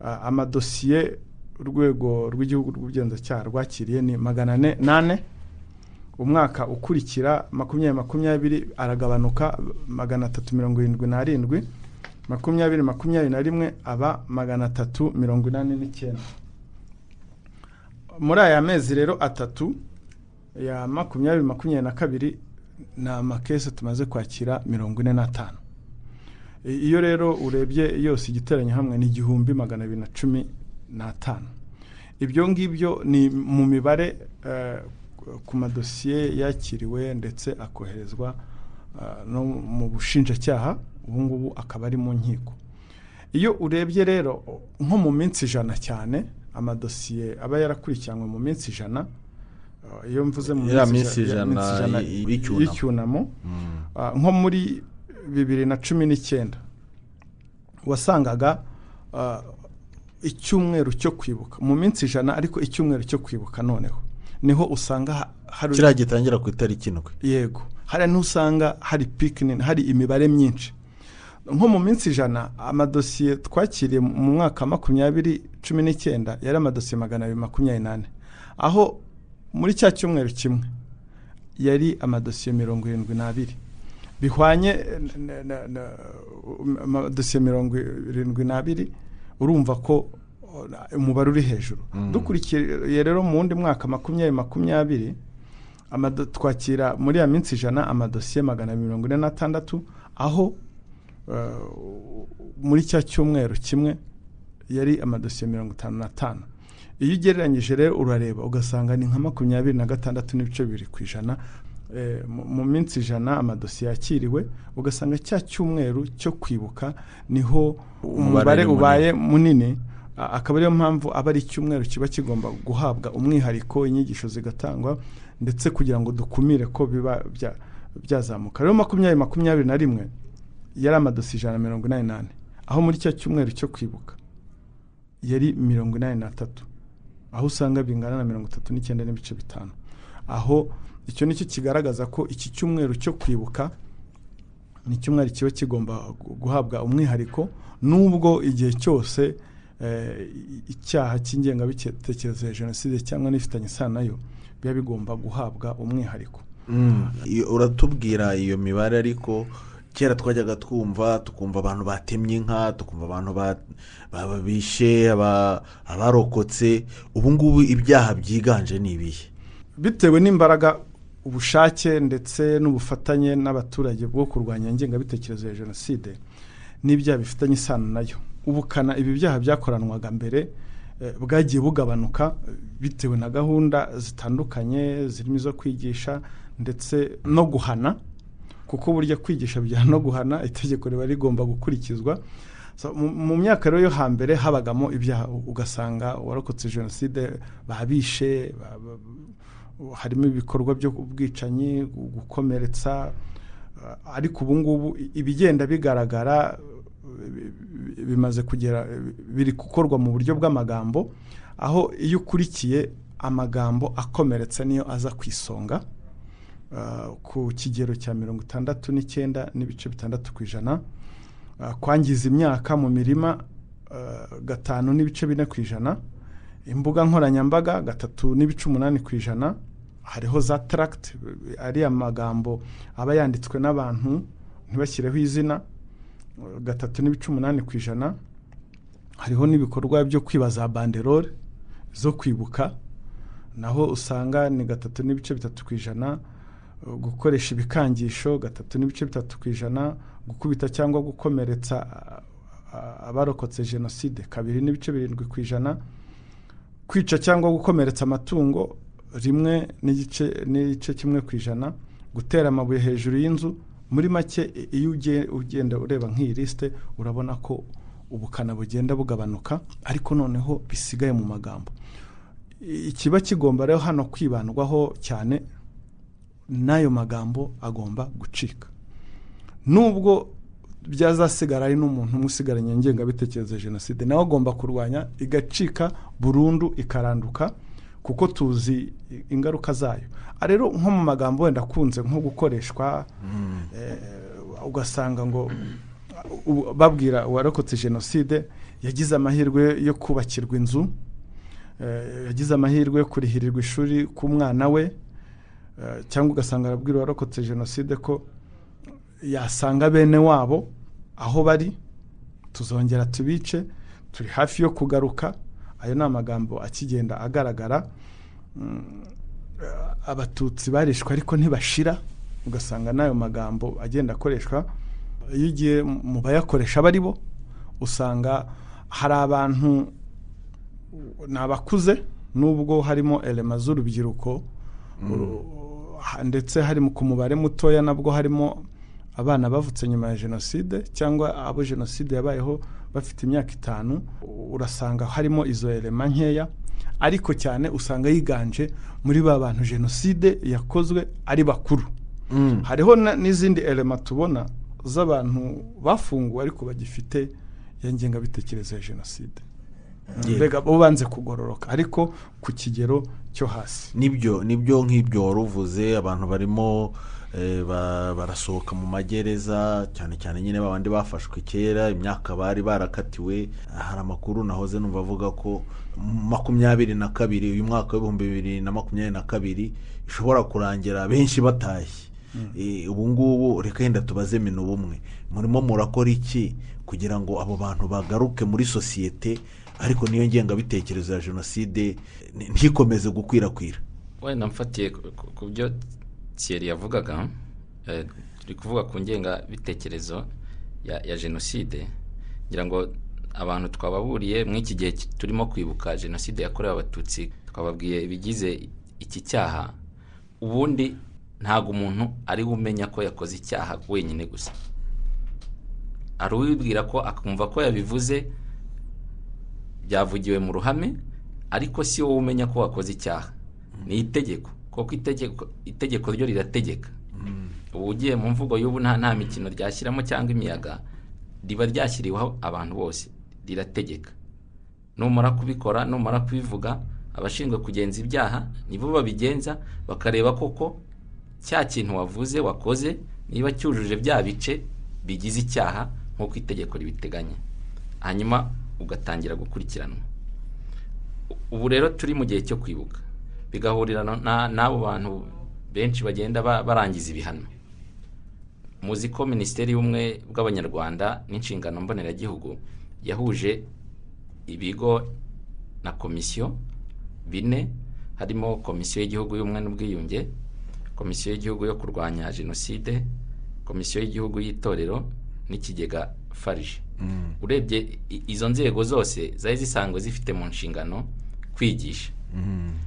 amadosiye urwego rw'igihugu rw'ubugenzacyaha rwakiriye ni magana ane nane. Umwaka ukurikira makumyabiri makumyabiri aragabanuka magana atatu mirongo irindwi n'arindwi makumyabiri makumyabiri na rimwe aba magana atatu mirongo inani n'icyenda. Muri aya mezi rero atatu ya makumyabiri makumyabiri na kabiri ni amakesi tumaze kwakira mirongo ine n'atanu. Iyo rero urebye yose igiteranya hamwe ni igihumbi magana abiri na cumi n'atanu. Ibyo ngibyo ni mu mibare eh, ku madosiye yakiriwe ndetse akoherezwa eh, no mu bushinjacyaha. Ubu ngubu akaba ari mu nkiko. Iyo urebye rero nko mu minsi ijana cyane amadosiye aba yarakurikiranwe mu minsi ijana eh, iyo mvuze mu minsi ijana y'icyunamo. y'icyunamo Ah, nko muri bibiri na cumi n'icyenda wasangaga ah, icyumweru cyo kwibuka. Mu minsi ijana ariko icyumweru cyo kwibuka noneho. Niho usanga ha- hari kiriya gitangira ku itariki indwi. Yego. Hariya ni ho usanga hari pikinini hari imibare myinshi. Nko mu minsi ijana amadosiye twakiriye mu mwaka wa makumyabiri cumi n'icyenda yari amadosiye magana abiri makumyabiri n'ane. Aho muri cya cyumweru kimwe yari amadosiye mirongo irindwi n'abiri. Bihwanye amadosiye mirongo irindwi n'abiri urumva ko uh, umubare uri hejuru. Dukurikiye rero mu wundi mwaka makumyabiri makumyabiri twakira muri ya minsi ijana amadosiye magana mirongo ine n'atandatu aho muri cya cyumweru kimwe yari amadosiye mirongo itanu n'atanu iyo ugereranyije rero urareba ugasanga ni nka makumyabiri na gatandatu n'ibice bibiri ku ijana. Eh, mu- minsi ijana amadosiye yakiriwe ugasanga cya cyumweru cyo kwibuka ni ho umubare ubaye munini. Akaba ariyo mpamvu aba ari icyumweru kiba kigomba guhabwa umwihariko inyigisho zigatangwa ndetse kugira ngo dukumire ko biba bya- byazamuka. Rero makumyabiri makumyabiri na rimwe yari amadosiye ijana na mirongo inani n'ane. Aho muri cya cyumweru cyo kwibuka yari mirongo inani n'atatu. Aho usanga bingana na mirongo itatu n'icyenda n'ibice bitanu. Aho icyo ni cyo kigaragaza ko iki cyumweru cyo kwibuka ni icyumweru kiba kigomba gu- guhabwa umwihariko nubwo igihe cyose eh, icyaha cy'ingengabitekerezo ya jenoside cyangwa n'ifitanye isano na yo biba bigomba guhabwa umwihariko. Iyo- uratubwira iyo mibare ariko kera twajyaga twumva tukumva abantu batemye inka tukumva abantu ba- ba- bishe aba- abarokotse ubu ngubu ibyaha byiganje ni ibihe? Bitewe n'imbaraga ubushake ndetse n'ubufatanye n'abaturage bwo kurwanya ingengabitekerezo ya jenoside n'ibyaha bifitanye isano na yo. Ubukana ibi byaha byakoranwaga mbere eh, bwagiye bugabanuka bitewe na gahunda zitandukanye zirimo izo kwigisha ndetse no guhana kuko burya kwigisha bijyana no guhana itegeko riba rigomba gukurikizwa. Mu- myaka rero yo hambere habagamo ibyaha. Ugasanga uwarokotse jenoside babishe ba- ba- harimo ibikorwa by'ubwicanyi gu- gukomeretsa uh, ariko ubu ngubu ibigenda bigaragara bi- bi- bimaze kugera biri gukorwa mu buryo bw'amagambo aho iyo ukurikiye amagambo akomeretsa niyo aza ku isonga. Ku kigero cya mirongo itandatu n'icyenda n'ibice bitandatu ku ijana Uh, kwangiza imyaka mu mirima uh, gatanu n'ibice bine ku ijana imbuga nkoranyambaga gatatu n'ibice umunani ku ijana hariho za taragiti ariya magambo aba yanditswe n'abantu ntibashyireho izina uh, gatatu n'ibice umunani ku ijana hariho n'ibikorwa byo kwiba za banderore zo kwibuka naho usanga ni gatatu n'ibice bitatu ku ijana uh, gukoresha ibikangisho gatatu n'ibice bitatu ku ijana gukubita cyangwa gukomeretsa abarokotse jenoside kabiri n'ibice birindwi ku ijana kwica cyangwa gukomeretsa amatungo rimwe n'igice n'igice kimwe ku ijana gutera amabuye hejuru y'inzu muri make iyo ugenda ureba nk'iyi lisite urabona ko ubukana bugenda bugabanuka ariko noneho bisigaye mu magambo. Ikiba kigomba rero hano kwibandwaho cyane n'ayo magambo agomba gucika. Nubwo byazasigara ari n'umuntu umwe usigaranye ingengabitekerezo ya jenoside nawe agomba kurwanya igacika burundu ikaranduka kuko tuzi ingaruka zayo. Ah, rero nko mu magambo wenda akunze nko gukoreshwa eh, ugasanga ngo babwira uwarokotse jenoside yagize amahirwe yo kubakirwa inzu eh, yagize amahirwe yo kurihirirwa ishuri k'umwana we eh, cyangwa ugasanga arabwira uwarokotse jenoside ko yasanga bene wabo aho bari tuzongera tubice turi hafi yo kugaruka. Ayo ni amagambo akigenda agaragara. Mm, eh, abatutsi barishwe ariko ntibashira. Ugasanga n'ayo magambo agenda akoreshwa. Iyo ugiye mu bayakoresha aba ari bo usanga hari abantu ni abakuze nubwo harimo elema z'urubyiruko uru- ha- ndetse hari ku mubare mutoya nabwo harimo abana bavutse nyuma ya jenoside cyangwa abo jenoside yabayeho bafite imyaka itanu urasanga harimo izo elema nkeya ariko cyane usanga yiganje muri ba bantu jenoside yakozwe ari bakuru hariho na- n'izindi elema tubona z'abantu bafunguwe ariko bagifite ya ngengabitekerezo ya jenoside. Mbega bo banze kugororoka ariko ku kigero cyo hasi. Nibyo ni byo nk'ibyo wari uvuze abantu barimo eh, ba- barasohoka mu magereza cyane cyane nyine babandi bafashwe kera imyaka bari barakatiwe. Hari amakuru nahoze numva avuga ko makumyabiri na kabiri uyu mwaka w'ibihumbi bibiri na makumyabiri na kabiri ishobora kurangira benshi batashye Eh, ubu ngubu reka yenda tubaze mino bumwe. Murimo murakora iki? Kugira ngo abo bantu bagaruke muri sosiyete ariko niyo ngengabitekerezo ya jenoside ntikomeze gukwirakwira. Wenda mfatiye ku- byo Thierry yavugaga eh, turi kuvuga ku ngengabitekerezo ya, jenoside. Ngira ngo abantu twababuriye iki gihe turimo kwibuka jenoside yakorewe abatutsi twababwiye ibigize iki cyaha. Ubundi ntabwo umuntu ari umenya ko yakoze icyaha wenyine gusa. Hari uwibwira ko akumva ko yabivuze byavugiwe mu ruhame ariko si wowe umenya ko wakoze icyaha. Ni itegeko. Kuko itegeko ryo rirategeka. Ubu ugiye mu mvugo y'ubu nta nta mikino ryashyiramo cyangwa imiyaga riba ryashyiriweho abantu bose. Rirategeka. Numara kubikora numara kubivuga abashinzwe kugenza ibyaha nibo babigenza bakareba koko cya kintu wavuze wakoze niba cyujuje bya bice bigize icyaha nk'uko itegeko ribiteganya. Hanyuma ugatangira gukurikiranwa. Ubu rero turi mu gihe cyo kwibuka. Bigahurira na- n'abo bantu benshi bagenda ba- barangiza ibihano. Muzi ko minisiteri y'ubumwe bw'abanyarwanda n'inshingano mboneragihugu yahuje ibigo na komisiyo bine harimo komisiyo y'igihugu y'ubumwe n'ubwiyunge komisiyo y'igihugu yo kurwanya jenoside komisiyo y'igihugu y'itorero n'ikigega farije. Urebye i- izo nzego zose zari zisanzwe zifite mu nshingano kwigisha.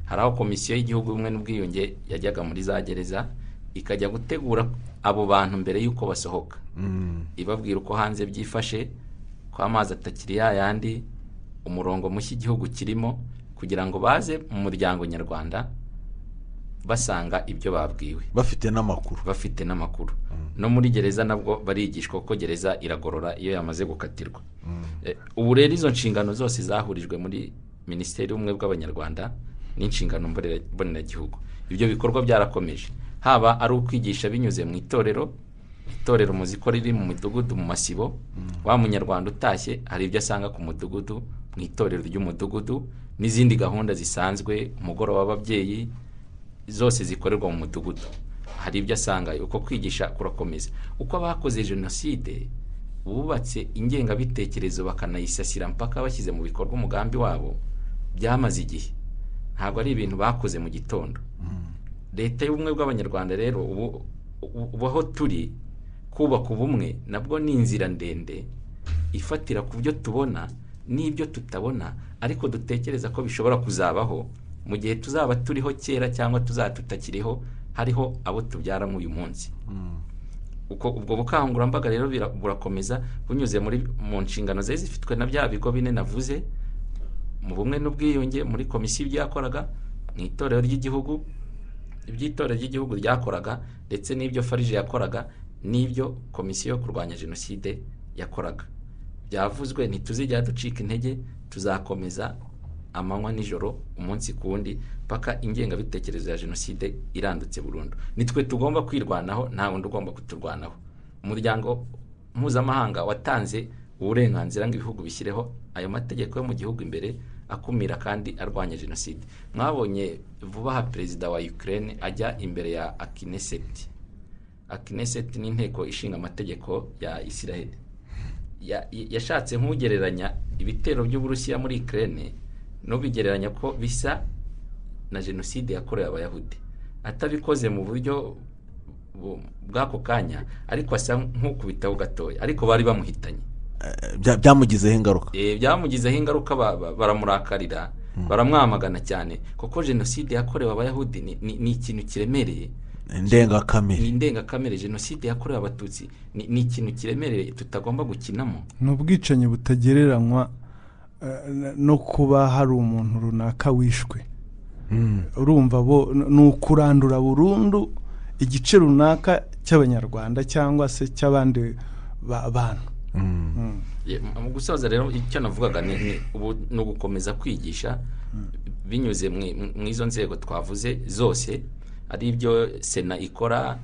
Hari aho komisiyo y'igihugu y'ubumwe n'ubwiyunge yajyaga muri za gereza ikajya gutegura abo bantu mbere y'uko basohoka. Ibabwira uko hanze byifashe ko amazi atakiri ya yandi umurongo mushya igihugu kirimo kugira ngo baze mu muryango nyarwanda basanga ibyo babwiwe. Bafite n'amakuru. Bafite n'amakuru. No muri gereza nabwo barigishwa kuko gereza iragorora iyo yamaze gukatirwa. Eh, ubu rero izo nshingano zose zahurijwe muri minisiteri y'ubumwe bw'abanyarwanda n'inshingano mbonera- mboneragihugu. Ibyo bikorwa byarakomeje. Haba ari ukwigisha binyuze mu itorero itorero muzi ko riri mu midugudu mu masibo. Wa munyarwanda utashye hari ibyo asanga ku mudugudu mu itorero ry'umudugudu n'izindi gahunda zisanzwe umugoroba w'ababyeyi zose zikorerwa mu mudugudu. Hari ibyo asanga uko kwigisha kurakomeza. Uko abakoze jenoside bubatse ingengabitekerezo bakanayisasira mpaka bashyize mu bikorwa umugambi wabo byamaze igihe. Ntabwo ari ibintu bakoze mu gitondo. Leta y'ubumwe bw'abanyarwanda rero ubu aho turi kubaka ubumwe nabwo ni inzira ndende ifatira ku byo tubona n'ibyo tutabona ariko dutekereza ko bishobora kuzabaho. Mu gihe tuzaba turiho kera cyangwa tuzaba tutakiriho hariho abo tubyara uyu munsi. Uko ubwo bukangurambaga rero burakomeza bunyuze mu nshingano zari zifitwe na bya bigo bine navuze mu bumwe n'ubwiyunge muri komisiyo ibyo yakoraga mu itorero ry'igihugu iby'itorero ry'igihugu ryakoraga ndetse n'ibyo farije yakoraga n'ibyo komisiyo yo kurwanya jenoside yakoraga. Byavuzwe ntituzijya ducika intege tuzakomeza amanywa nijoro umunsi ku wundi paka ingengabitekerezo ya jenoside irandutse burundu. Nitwe tugomba kwirwanaho nta wundi ugomba kuturwanaho. Umuryango mpuzamahanga watanze uburenganzira ngo ibihugu bishyireho ayo mategeko yo mu gihugu imbere akumira kandi arwanya jenoside. Mwabonye vuba aha perezida wa Ukraine ajya imbere ya akineseti akineseti ni inteko ishinga amategeko ya isiraheli. Ya- yashatse nk'ugereranya ibitero by'uburusiya muri Ukraine n'ubigereranya ko bisa na jenoside yakorewe abayahudi. Atabikoze mu buryo bu- bw'ako kanya ariko asa nk'ukubitaho gatoya. Ariko bari bamuhitanye. Bya- byamugizeho ingaruka. Eh, byamugizeho ingaruka ba- ba- baramurakarira baramwamagana cyane. Kuko jenoside yakorewe abayahudi ni- ni ni ikintu kiremereye. Ni indengakamere indengakamere jenoside yakorewe abatutsi ni ni ikintu kiremereye tutagomba gukinamo. Ni ubwicanyi butagereranywa eh, no kuba hari umuntu runaka wishwe Mm. urumva bo ni ukurandura burundu igice runaka cy'abanyarwanda cyangwa se cy'abandi ba- bantu Mm. Mm. Ye- mu gusoza rero icyo navugaga ni ni ubu ni ugukomeza kwigisha binyuze mu- izo nzego twavuze zose ari ibyo sena ikora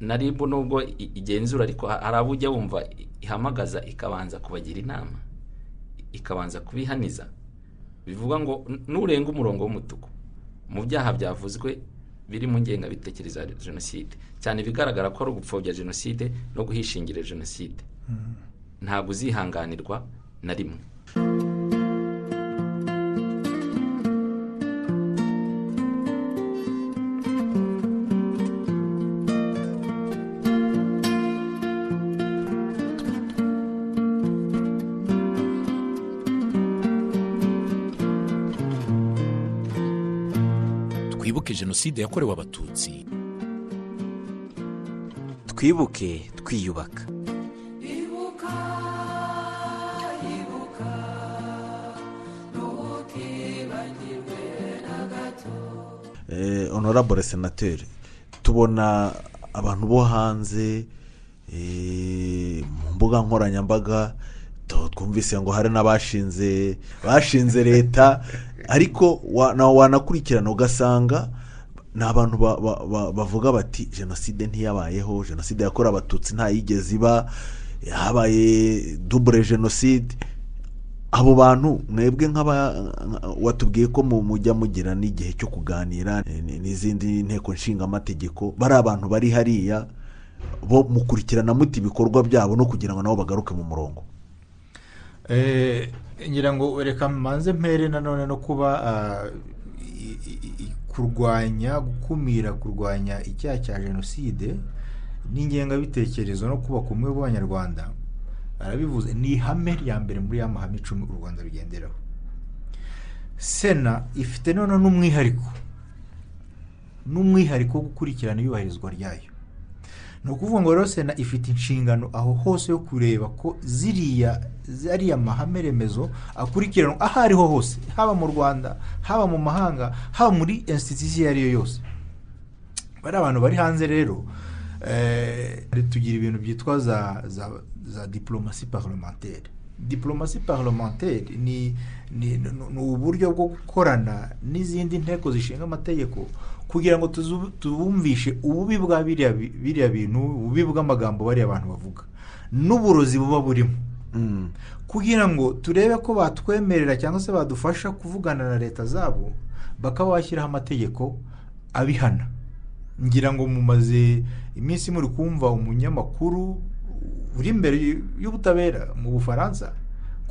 na ribu nubwo igenzura ariko ha- hari abo ujya wumva ihamagaza ikabanza kubagira inama ikabanza kubihaniza. Bivuga ngo nurenga umurongo w'umutuku. Mu byaha byavuzwe biri mu ngengabitekerezo ya jenoside. Cyane ibigaragara ko ari ugupfobya jenoside no guhishingira jenoside. Ntabwo uzihanganirwa na rimwe. Jenoside yakorewe abatutsi. Twibuke twiyubaka. Eh, honorable senateri tubona abantu bo hanze eh, mu mbuga nkoranyambaga twumvise ngo hari n'abashinze bashinze leta. Ariko wa- na- wanakurikirana ugasanga ni abantu ba- ba- ba- bavuga bati jenoside ntiyabayeho jenoside yakorewe abatutsi ntayigeze iba habaye dubure jenoside abo bantu mwebwe nk'aba nka- watubwiye ko mu- mujya mugira n'igihe cyo kuganira n'izindi nteko nshingamategeko bari abantu bari hariya bo mukurikirana muti ibikorwa byabo no kugira ngo nabo bagaruke mu murongo. Eh, ngira ngo reka mbanze mpere nanone no kuba ah, kurwanya gukumira kurwanya icyaha cya jenoside n'ingengabitekerezo no kubaka ubumwe bw'abanyarwanda arabivuze ni ihame rya mbere muri ya mahame icumi u rwanda rugenderaho. Sena ifite none n'umwihariko n'umwihariko wo gukurikirana iyubahirizwa ryayo. Ni ukuvuga ngo rero sena ifite inshingano aho hose yo kureba ko ziriya zariya mahame remezo akurikiranwa aho ariho hose haba mu rwanda haba mu mahanga haba muri institution iyo ari yo yose. Bari abantu bari hanze rero eh, tugira ibintu byitwa za za za diplomasi parlementaire. Diplomasi parlementaire ni ni ni uburyo bwo gukorana n'izindi nteko zishinga amategeko kugira ngo tubumvishe ububi bwa biriya bi- biriya bintu ububi bw'amagambo bariya abantu bavuga. N'uburozi buba burimo. Mm. kugira ngo turebe ko batwemerera cyangwa se badufasha kuvugana na leta zabo bakaba bashyiraho amategeko abihana. Ngira ngo mumaze iminsi muri kumva umunyamakuru uri imbere y'ubutabera mu bufaransa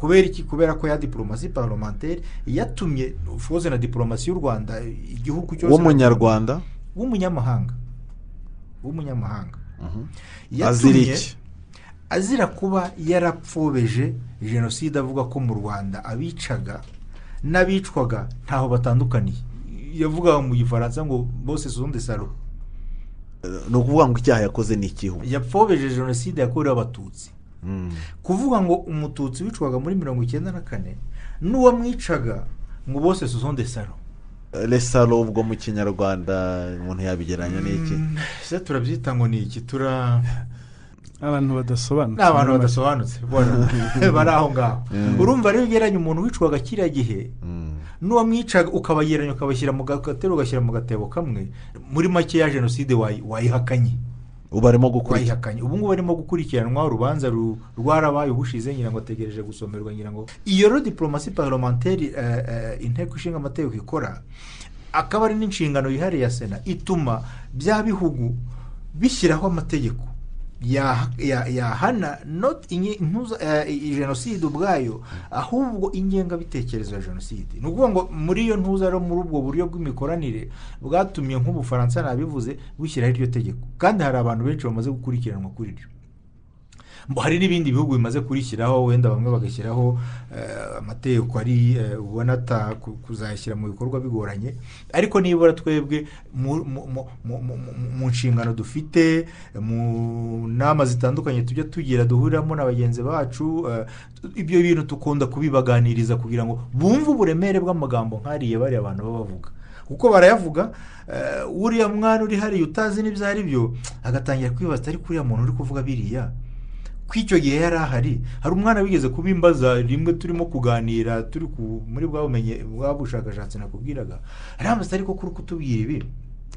kubera iki? Kubera ko ya diplomasi parlementaire yatumye ufoze na diplomasi y'u rwanda igihugu cyose w'umunyarwanda? W'umunyamahanga. W'umunyamahanga. Mhm. yatumye- azira kuba yarapfobeje jenoside avuga ko mu rwanda abicaga n'abicwaga ntaho batandukaniye. Yavuga mu gifaransa ngo bose sonde salo ni ukuvuga ngo icyaha yakoze ni ikihu. Yapfobeje jenoside yakorewe abatutsi. Kuvuga ngo umututsi wicwaga muri mirongo icyenda na kane n'uwamwicaga ngo bose sonde salo resaro ubwo mu kinyarwanda umuntu yabigeranya n'iki Mm, se turabyita ngo ni iki? Tura abantu badasobanutse. Ni abantu badasobanutse. Bona bari aho ngaho. Mm. urumva rero ugereranya umuntu wicwaga kiriya gihe Mm. n'uwamwicaga ukabageranya ukabashyira mu gatero ugashyira mu gatebo kamwe muri make ya jenoside wayi- wayihakanye ubu arimo gukurikira wayihakanye ubu ngubu barimo gukurikiranwa urubanza ru- rwarabaye ubushize ngira ngo ategereje gusomerwa ngira ngo iyo rero diporomasi parlementaire eh, eh, inteko ishinga amategeko ikora akaba ari n'inshingano yihariye ya sena ituma bya bihugu bishyiraho amategeko. Yahana jenoside ubwayo ahubwo ingengabitekerezo ya jenoside ni ukuvuga ngo muri iyo ntuza rero muri ubwo buryo bw'imikoranire bwatumye nk'ubufaransa nabivuze bushyiraho iryo tegeko. Kandi hari abantu benshi bamaze gukurikiranwa kuri ryo hari n'ibindi bihugu bimaze kurishyiraho wenda bamwe bagashyiraho eh, amategeko ari eh, ubona kuzayashyira mu bikorwa bigoranye. Ariko nibura twebwe mu- nshingano dufite mu nama zitandukanye tujya tugira duhuriramo na bagenzi bacu eh, ibyo bintu dukunda kubibaganiriza kugira ngo bumve uburemere bw'amagambo nk'ariya bariya abantu baba bavuga. Kuko barayavuga uriya mwana uri hariya utazi n'ibyo ari byo agatangira kwibaza ariko uriya muntu uri kuvuga biriya? Ko icyo gihe yari ahari. Hari umwana wigeze kubimbaza rimwe turimo kuganira turi ku- muri bwa bumenyi bwa bushakashatsi nakubwiraga. Arambaza ariko kuri kutubwira ibi.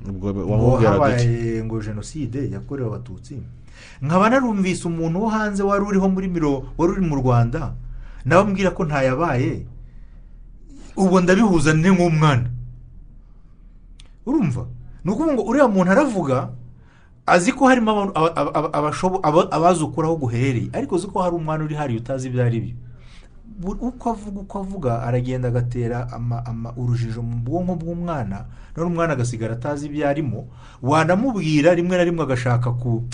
Ngo habaye ngo jenoside yakorewe abatutsi. Nkaba narumvise umuntu wo hanze wari uriho muri miro wari uri mu rwanda. Nawe ambwira ko ntayabaye. Ubwo ndabihuza ne nk'umwana. Urumva? Ni ukuvuga ngo uriya muntu aravuga azi ko harimo abantu- aba- aba- aba- abashobo- aba- abazi ukuri aho guherereye ariko uzi ko hari umwana uri hariya utazi ibyo ari byo. Uko avuga uko avuga aragenda agatera urujijo mu bwonko bw'umwana none umwana agasigara atazi ibyo arimo. Wanamubwira rimwe na rimwe agashaka ku,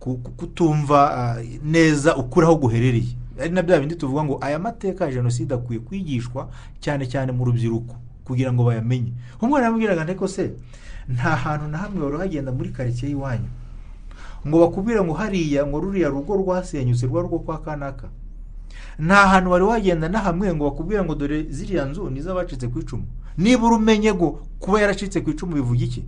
ku, ku- kutumva ah, neza ukuri aho guherereye. Ari na bya bindi tuvuga ngo aya mateka ya jenoside akwiye kwigishwa cyane cyane mu rubyiruko kugira ngo bayamenye. Umwana yamubwiraga nteko se nta hantu na hamwe wari uhagenda muri karitsiye y'iwanyu. Ngo bakubwire ngo hariya ngo ruriya rugo rwasenyutse rwa rugo kwa kanaka. Nta hantu wari wagenda na hamwe ngo bakubwire ngo dore ziriya nzu ni iz'abacitse ku icumu. Nibura umenye ngo kuba yaracitse ku icumu bivuga iki?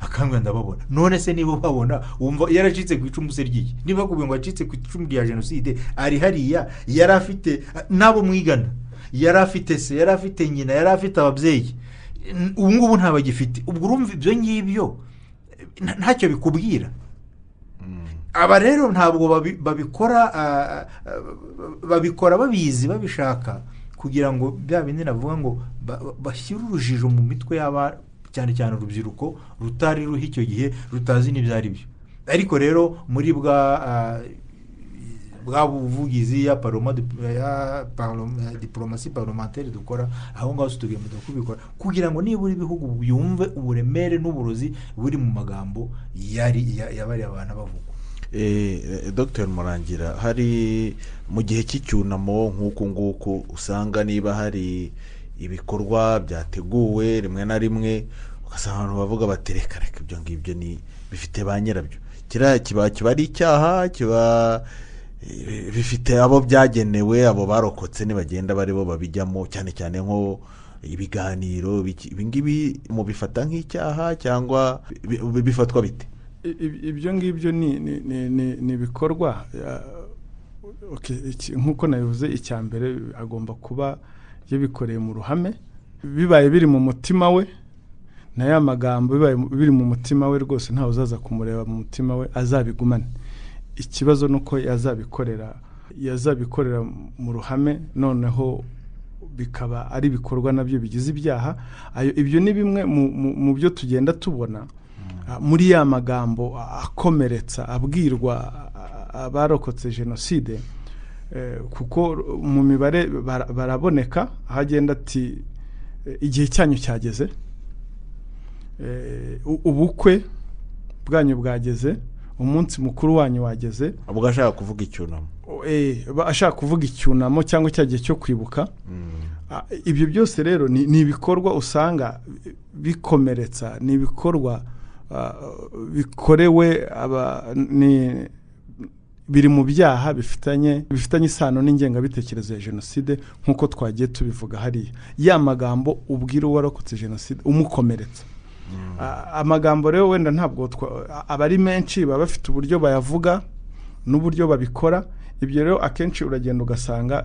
Akambwira ndababona. None se niba ubabona wumva yaracitse ku icumu se ry'iki? Niba bakubwiye ngo yacitse ku icumu rya jenoside ari hariya yari afite n'abo mwigana. Yari afite se yari afite nyina yari afite ababyeyi. Ubu ngubu ntabagifite ubwo urumva ibyo ngibyo nta- ntacyo bikubwira. Aba rero ntabwo babi- babikora babikora babizi babishaka kugira ngo bya bindi navuga ngo ba- ba- bashyire urujijo mu mitwe y'aba cyane cyane urubyiruko rutari ruha icyo gihe rutazi n'ibyo ari byo ariko rero muri bwa bwa buvugizi ya paroma ya diplomasi parlementaire dukora aho ngaho tugenda kubikora. Kugira ngo nibura ibihugu byumve uburemere n'uburozi buri mu magambo yari ya- ya bariya bantu bavuga Eh, dr murangira hari mu gihe cy'icyunamo nk'uku nguku usanga niba hari ibikorwa byateguwe rimwe na rimwe ugasanga abantu bavuga bati reka reka ibyo ngibyo ni bifite ba nyirabyo. Kiriya kiba kiba ari icyaha kiba eh, bifite abo byagenewe abo barokotse nibagenda bari bo babijyamo cyane cyane nko ibiganiro ibi ngibi mubifata nk'icyaha cyangwa bi- bi- bifatwa bite? Ibyo ngibyo ni ibikorwa nk'uko nabivuze icya mbere agomba kuba yabikoreye mu ruhame bibaye biri mu mutima we na ya magambo bibaye biri mu mutima we rwose ntawe uzaza kumureba mu mutima we azabigumane. Ikibazo ni uko yazabikorera yazabikorera mu ruhame noneho bikaba ari ibikorwa na byo bigize ibyaha. Ayo ibyo ni bimwe mu- byo tugenda tubona. Ah, muri ya magambo akomeretsa abwirwa abarokotse jenoside eh, kuko mu mibare bara- baraboneka aho agenda ati eh, igihe cyanyu cyageze Eh, ubukwe bwanyu bwageze umunsi mukuru wanyu wageze ubwo ashaka kuvuga icyunamo. eh, ashaka kuvuga icyunamo cyangwa cya gihe cyo kwibuka. Ah, ibyo byose rero ni ibikorwa usanga bikomeretsa ni ibikorwa ah, bikorewe aba ni biri mu byaha bifitanye bifitanye isano n'ingengabitekerezo ya jenoside nk'uko twagiye tubivuga hariya. Ya magambo ubwira uwarokotse jenoside umukomeretsa. Amagambo rero wenda ntabwo aba ari menshi baba bafite uburyo bayavuga n'uburyo babikora. Ibyo rero akenshi uragenda ugasanga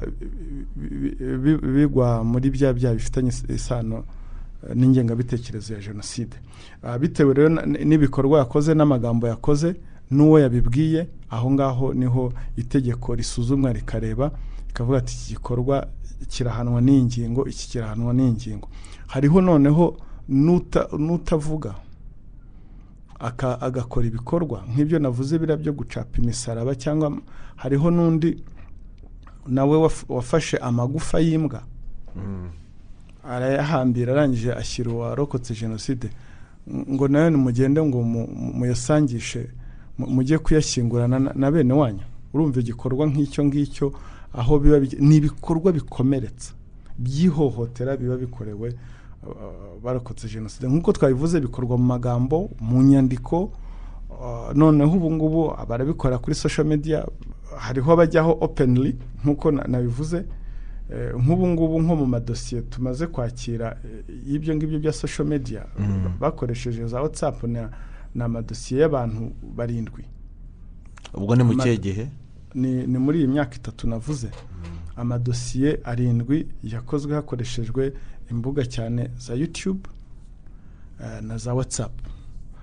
bi- bi- bi- bigwa muri bya byaha bifitanye is- isano eh, n'ingengabitekerezo ya jenoside. Ah, bitewe rero n'ibikorwa yakoze n'amagambo yakoze n'uwo yabibwiye aho ngaho ni ho itegeko risuzumwa rikareba rikavuga ati iki gikorwa kirahanwa n'iyi ngingo iki kirahanwa n'iyi ngingo hariho noneho n'utavuga. Agakora ibikorwa. Nk'ibyo navuze biriya byo gucapa imisaraba cyangwa hariho n'undi nawe waf- wafashe amagufa y'imbwa. Arayahambira arangije ashyira uwarokotse jenoside. Ngo nawe nimugende ngo mu- mu- muyasangishe mu- mujye kuyashyingurana na- na bene wanyu. Urumva igikorwa nk'icyo ngicyo aho biba ni ibikorwa bikomeretsa. By'ihohotera biba bikorewe barokotse jenoside. Nk'uko twabivuze bikorwa mu magambo mu nyandiko uh, noneho ubu ngubu barabikora kuri social media hariho abajyaho openly nk'uko na- nabivuze. Eh, nk'ubu ngubu nko mu madosiye tumaze kwakira eh, y'ibyo ngibyo bya social media bakoresheje za whatsapp na ni amadosiye y'abantu barindwi. Ubwo ni mu kihe gihe? ni, ni muri iyi myaka itatu navuze. Amadosiye arindwi yakozwe hakoreshejwe imbuga cyane za youtube eh, na za whatsapp.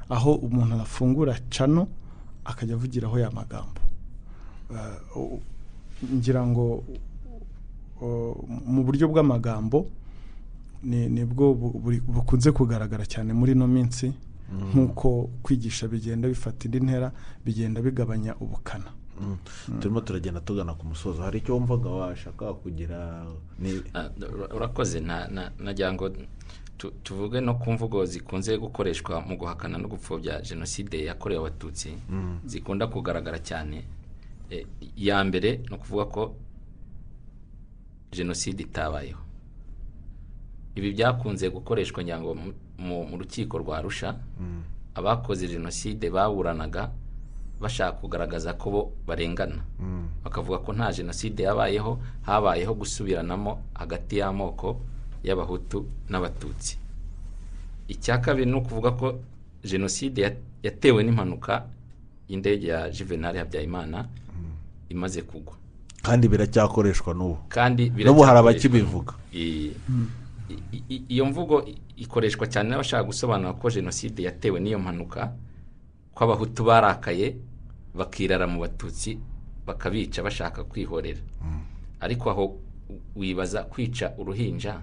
Aho umuntu afungura cano akajya avugiraho ya magambo. Eh, ngira ngo mu buryo bw'amagambo ni ni bwo bukunze kugaragara cyane muri ino minsi nk'uko kwigisha bigenda bifata indi ntera bigenda bigabanya ubukana. Turimo turagenda tugana ku musozo. Hari icyo wumvaga washaka kugira Ah, ura- urakoze. Na- na- nagira ngo tu- tuvuge no ku mvugo zikunze gukoreshwa mu guhakana no gupfobya jenoside yakorewe abatutsi. Zikunda kugaragara cyane. Iya mbere ni ukuvuga ko jenoside itabayeho. Ibi byakunze gukoreshwa ngira ngo mu rukiko rwa rusha abakoze jenoside baburanaga bashaka kugaragaza ko bo barengana. Bakavuga ko nta jenoside yabayeho habayeho gusubiranamo hagati y'amoko y'abahutu n'abatutsi. Icya kabiri ni ukuvuga ko jenoside ya- yatewe n'impanuka y'indege ya juvenal habyarimana imaze kugwa. Kandi biracyakoreshwa n'ubu. Kandi n'ubu hari abakibivuga. Iyo mvugo ikoreshwa cyane n'abashaka gusobanura ko jenoside yatewe n'iyo mpanuka ko abahutu barakaye bakirara mu batutsi bakabica bashaka kwihorera. Ariko aho wibaza kwica uruhinja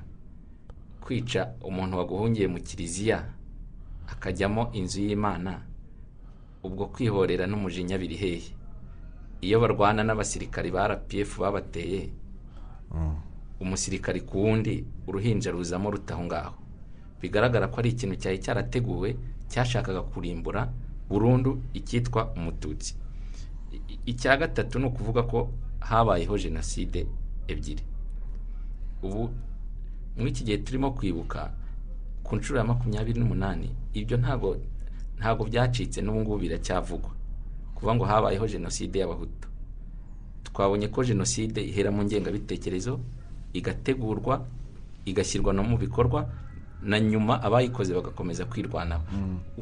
kwica umuntu waguhungiye mu kiliziya akajyamo inzu y'imana ubwo kwihorera n'umujinya biri hehe? Iyo barwana n'abasirikari ba rpf babateye umusirikari ku wundi uruhinja ruzamo ruta aho ngaho. Bigaragara ko ari ikintu cyari cyarateguwe cyashakaga kurimbura burundu icyitwa umututsi. Icya gatatu ni ukuvuga ko habayeho jenoside ebyiri. Ubu muri iki gihe turimo kwibuka ku nshuro ya makumyabiri n'umunani ibyo ntabwo ntabwo byacitse n'ubu ngubu biracyavugwa. Kuvuga ngo habayeho jenoside y'abahutu. Twabonye ko jenoside ihera mu ngengabitekerezo igategurwa igashyirwa no mu bikorwa na nyuma abayikoze bagakomeza kwirwanaho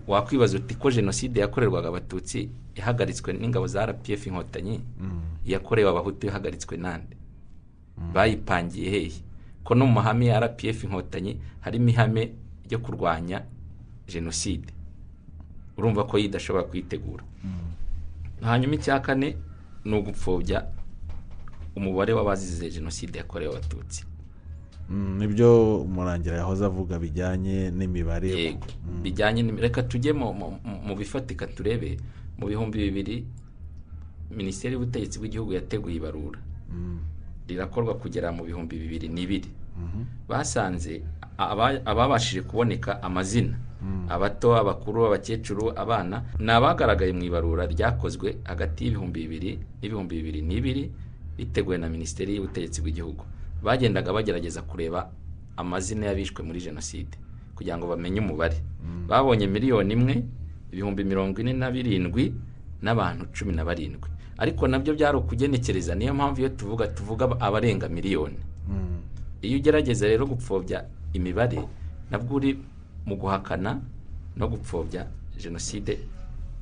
wakwibaza uti ko jenoside yakorerwaga abatutsi yahagaritswe n'ingabo za rpf inkotanyi? Iyakorewe abahutu yahagaritswe nande bayipangiye hehe? Ko no mu mahame ya rpf inkotanyi harimo ihame ryo kurwanya jenoside? Urumva ko yidashobora kuyitegura hanyuma icya kane ni ugupfobya umubare w'abazize jenoside yakorewe abatutsi. Mm, ni byo umurangira yahoze avuga bijyanye n'imibare. Yego bijyanye reka tujye mu- bifatika turebe. Mu bihumbi bibiri minisiteri y'ubutegetsi bw'igihugu yateguye ibarura. Rirakorwa kugera mu bihumbi bibiri n'ibiri. Basanze aba- ababashije kuboneka amazina. Abato abakuru abakecuru abana ni abagaragaye mu ibarura ryakozwe hagati y'ibihumbi bibiri n'ibihumbi bibiri n'ibiri biteguwe na minisiteri y'ubutegetsi bw'igihugu. Bagendaga bagerageza kureba amazina y'abishwe muri jenoside kugira ngo bamenye umubare. Babonye miliyoni imwe ibihumbi mirongo ine na birindwi n'abantu cumi na barindwi. Ariko na byo byari ukugenekereza niyo mpamvu iyo tuvuga tuvuga abarenga miliyoni. Iyo ugerageza rero gupfobya imibare nabwo uri mu guhakana no gupfobya jenoside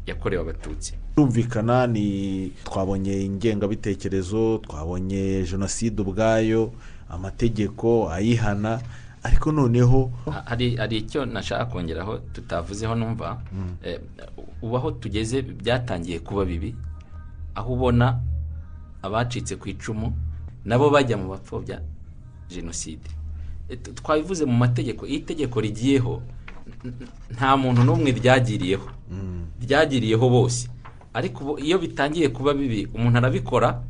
yakorewe abatutsi. Birumvikana ni twabonye ingengabitekerezo twabonye jenoside ubwayo amategeko ayihana ariko noneho Ha- hari icyo nashaka kongeraho tutavuzeho numva Eh, ubu aho tugeze byatangiye kuba bibi aho ubona abacitse ku icumu nabo bajya mu bapfobya jenoside. Eh, twabivuze mu mategeko iyo itegeko rigiyeho nta muntu n'umwe ryagiriyeho. Ryagiriyeho bose. Ariko iyo bitangiye kuba bibi umuntu arabikora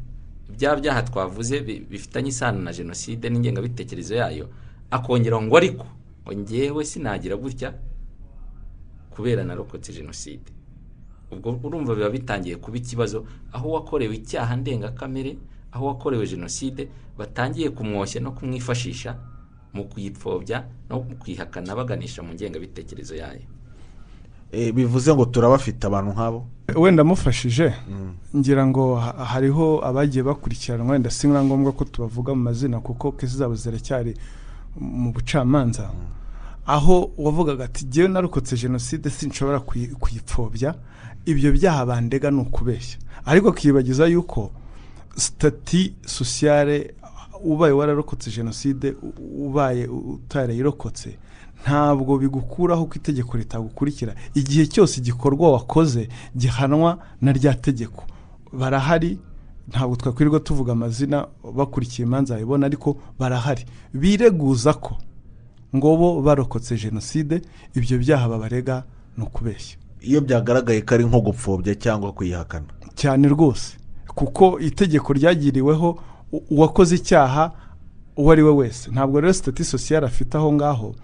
bya byaha twavuze bi- bifitanye isano na jenoside n'ingengabitekerezo yayo akongera ngo ariko ngo ngewe sinagira gutya kubera narokotse jenoside. Ubwo urumva biba bitangiye kuba ikibazo aho uwakorewe icyaha ndengakamere aho uwakorewe jenoside batangiye kumwoshya no kumwifashisha mu kuyipfobya no kuyihakana baganisha mu ngengabitekerezo yayo. Bivuze ngo turabafite abantu nk'abo. Wenda amufashije ngira ngo ha- hariho abagiye bakurikiranwa wenda si ngombwa ko tubavuga mu mazina kuko kesi zabo ziracyari mu bucamanza. Aho wavugaga ati jyewe narokotse jenoside sinshobora kuyi- kuyipfobya. Ibyo byaha bandega ni ukubeshya. Ariko akibagiza yuko sitati sosiyale ubaye wararokotse jenoside ubaye utarayirokotse ntabwo bigukuraho ko itegeko ritagukurikira. Igihe cyose igikorwa wakoze gihanwa na rya tegeko. Barahari ntabwo twakwirirwa tuvuga amazina bakurikiye imanza babibona ariko barahari. Bireguza ko ngo bo barokotse jenoside ibyo byaha babarega ni ukubeshya. Iyo byagaragaye ko ari nko gupfobya cyangwa kuyihakana cyane rwose. Kuko itegeko ryagiriweho uwakoze icyaha uwo ari we wese. Ntabwo rero sitati sosiyale afite aho ngaho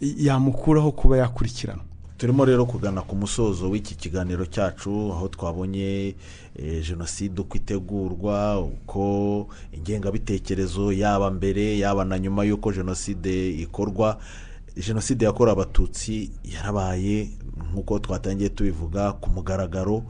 yamukuraho kuba yakurikiranwa. Turimo rero kugana ku musozo w'iki kiganiro cyacu aho twabonye eh, jenoside uko itegurwa uko ingengabitekerezo yaba mbere yaba na nyuma y'uko jenoside ikorwa. Jenoside yakorewe abatutsi yarabaye nk'uko twatangiye tubivuga ku mugaragaro.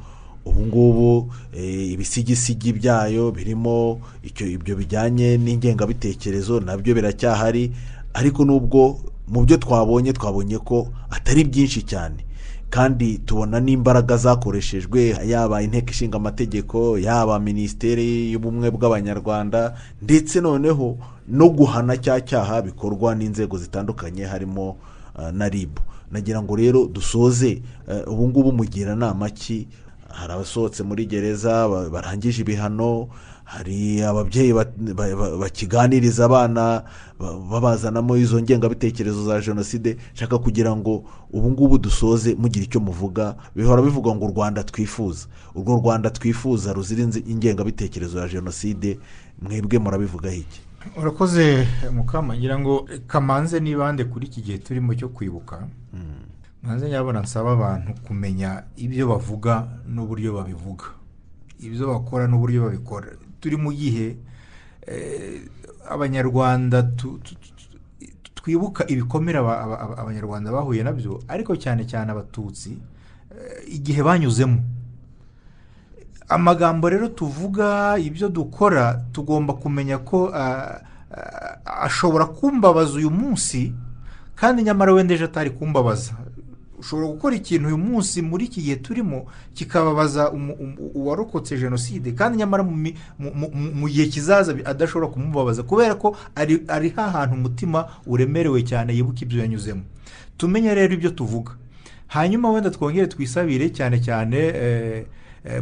Ubu ngubu eh, ibisigisigi byayo birimo ibyo bijyanye n'ingengabitekerezo na byo biracyahari. Ariko nubwo mu byo twabonye twabonye ko atari byinshi cyane. Kandi tubona n'imbaraga zakoreshejwe yaba inteko ishinga amategeko yaba minisiteri y'ubumwe bw'abanyarwanda ndetse noneho no guhana cya cyaha bikorwa n'inzego zitandukanye harimo ah, na rib. Nagira ngo rero dusoze eh, ubu ngubu mugira nama ki? Hari abasohotse muri gereza ba- barangije ibihano hari ababyeyi bakiganiriza abana ba- babazanamo izo ngengabitekerezo za jenoside nshaka kugira ngo ubu ngubu dusoze mugira icyo muvuga bihora bivuga ngo u rwanda twifuza. Urwo rwanda twifuza ruzira ingengabitekerezo ya jenoside mwebwe murabivugaho iki? Urakoze mukama. Ngira ngo kamanze nibande kuri iki gihe turimo cyo kwibuka. Manze nyabona nsaba abantu kumenya ibyo bavuga n'uburyo babivuga. Ibyo bakora n'uburyo babikora. Turi mu gihe eh, abanyarwanda twibuka ibikomere aba- aba- aba- abanyarwanda bahuye na byo ariko cyane cyane abatutsi eh, igihe banyuzemo. Amagambo rero tuvuga ibyo dukora tugomba kumenya ko ashobora kumbabaza uyu munsi kandi nyamara wenda ejo atari kumbabaza. Ushobora gukora ikintu uyu munsi muri iki gihe turimo kikababaza uwarokotse jenoside. Kandi nyamara mu gihe kizaza adashobora kumubabaza kubera ko ari ari hantu umutima uremerewe cyane yibuka ibyo yanyuzemo. Tumenye rero ibyo tuvuga. Hanyuma wenda twongere twisabire cyane cyane eh,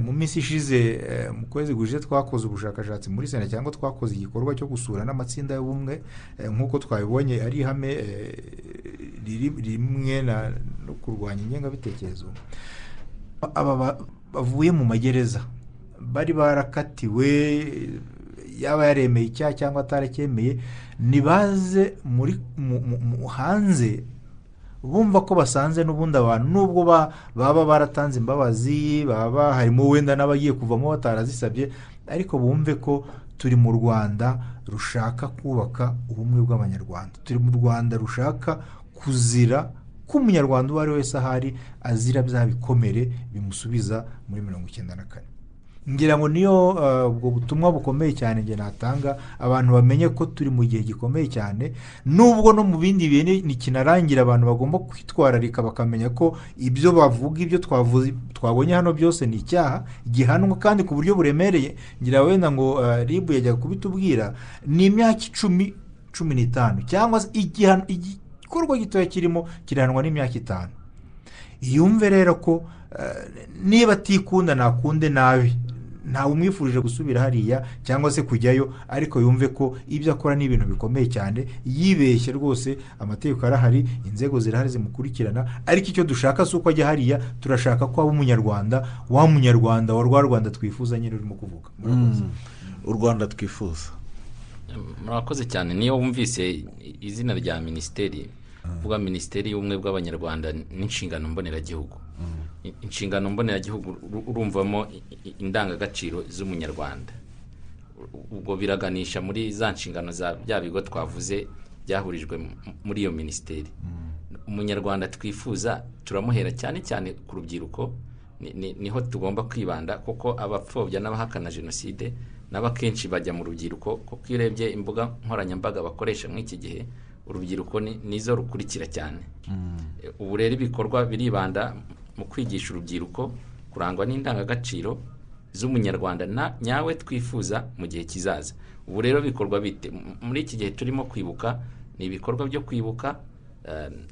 mu minsi ishize eh, mu kwezi gushize twakoze ubushakashatsi muri sena cyangwa twakoze igikorwa cyo gusura n'amatsinda y'ubumwe eh, nk'uko twabibonye ari ihame eh, rimwe no kurwanya ingengabitekerezo. Bavuye mu magereza bari barakatiwe yaba yaremeye icyaha cyangwa ataracyemeye nibaze muri mu- mu- mu- hanze bumva ko basanze n'ubundi abantu nubwo ba- baba baratanze imbabazi baba harimo wenda n'abagiye kuvamo batarazisabye ariko bumve ko turi mu rwanda rushaka kubaka ubumwe bw'abanyarwanda. Turi mu rwanda rushaka kuzira ko umunyarwanda uwo ari we wese ahari azira bya bikomere bimusubiza muri mirongo icyenda na kane. Ngira ngo niyo uh, ubwo butumwa bukomeye cyane njye natanga abantu bamenye ko turi mu gihe gikomeye cyane nubwo no mu bindi ni- nikinarangira abantu bagomba kwitwararika bakamenya ko ibyo bavuga ibyo twabonye hano byose ni icyaha gihanwa kandi ku buryo buremereye. Ngira wenda ngo uh, ribu yajyaga kubitubwira ni imyaka icumi cumi n'itanu cyangwa se igikorwa gitoya kirimo kirahanwa n'imyaka itanu. Yumve rero ko eh, niba atikunda nakunde nabi. Ntawe umwifurije gusubira hariya cyangwa se kujyayo ariko yumve ko ibyo akora ni ibintu bikomeye cyane yibeshye rwose amategeko arahari inzego zirahari zimukurikirana ariko icyo dushaka si uko ajya hariya turashaka ko aba umunyarwanda wa munyarwanda wa rwa rwanda twifuza nyine urimo kuvuga. Murakoze. u rwanda twifuza. Murakoze cyane. Niyo wumvise izina rya minisiteri uvuga minisiteri y'ubumwe bw'abanyarwanda n'inshingano mboneragihugu. Inshingano mboneragihugu uru- urumvamo indangagaciro z'umunyarwanda. Ubwo biraganisha muri za nshingano za bya bigo twavuze byahurijwe mu- muri iyo minisiteri. Umunyarwanda twifuza turamuhera cyane cyane ku rubyiruko ni- ni- ni ho tugomba kwibanda kuko abapfobya n'abahakana jenoside nabo akenshi bajya mu rubyiruko kuko iyo urebye imbuga nkoranyambaga bakoresha muri iki gihe urubyiruko ni- nizo rukurikira cyane. E, ubu rero ibikorwa biribanda mu kwigisha urubyiruko kurangwa n'indangagaciro z'umunyarwanda nyawe twifuza mu gihe kizaza. Ubu rero bikorwa bite? Muri iki gihe turimo kwibuka ni ibikorwa byo kwibuka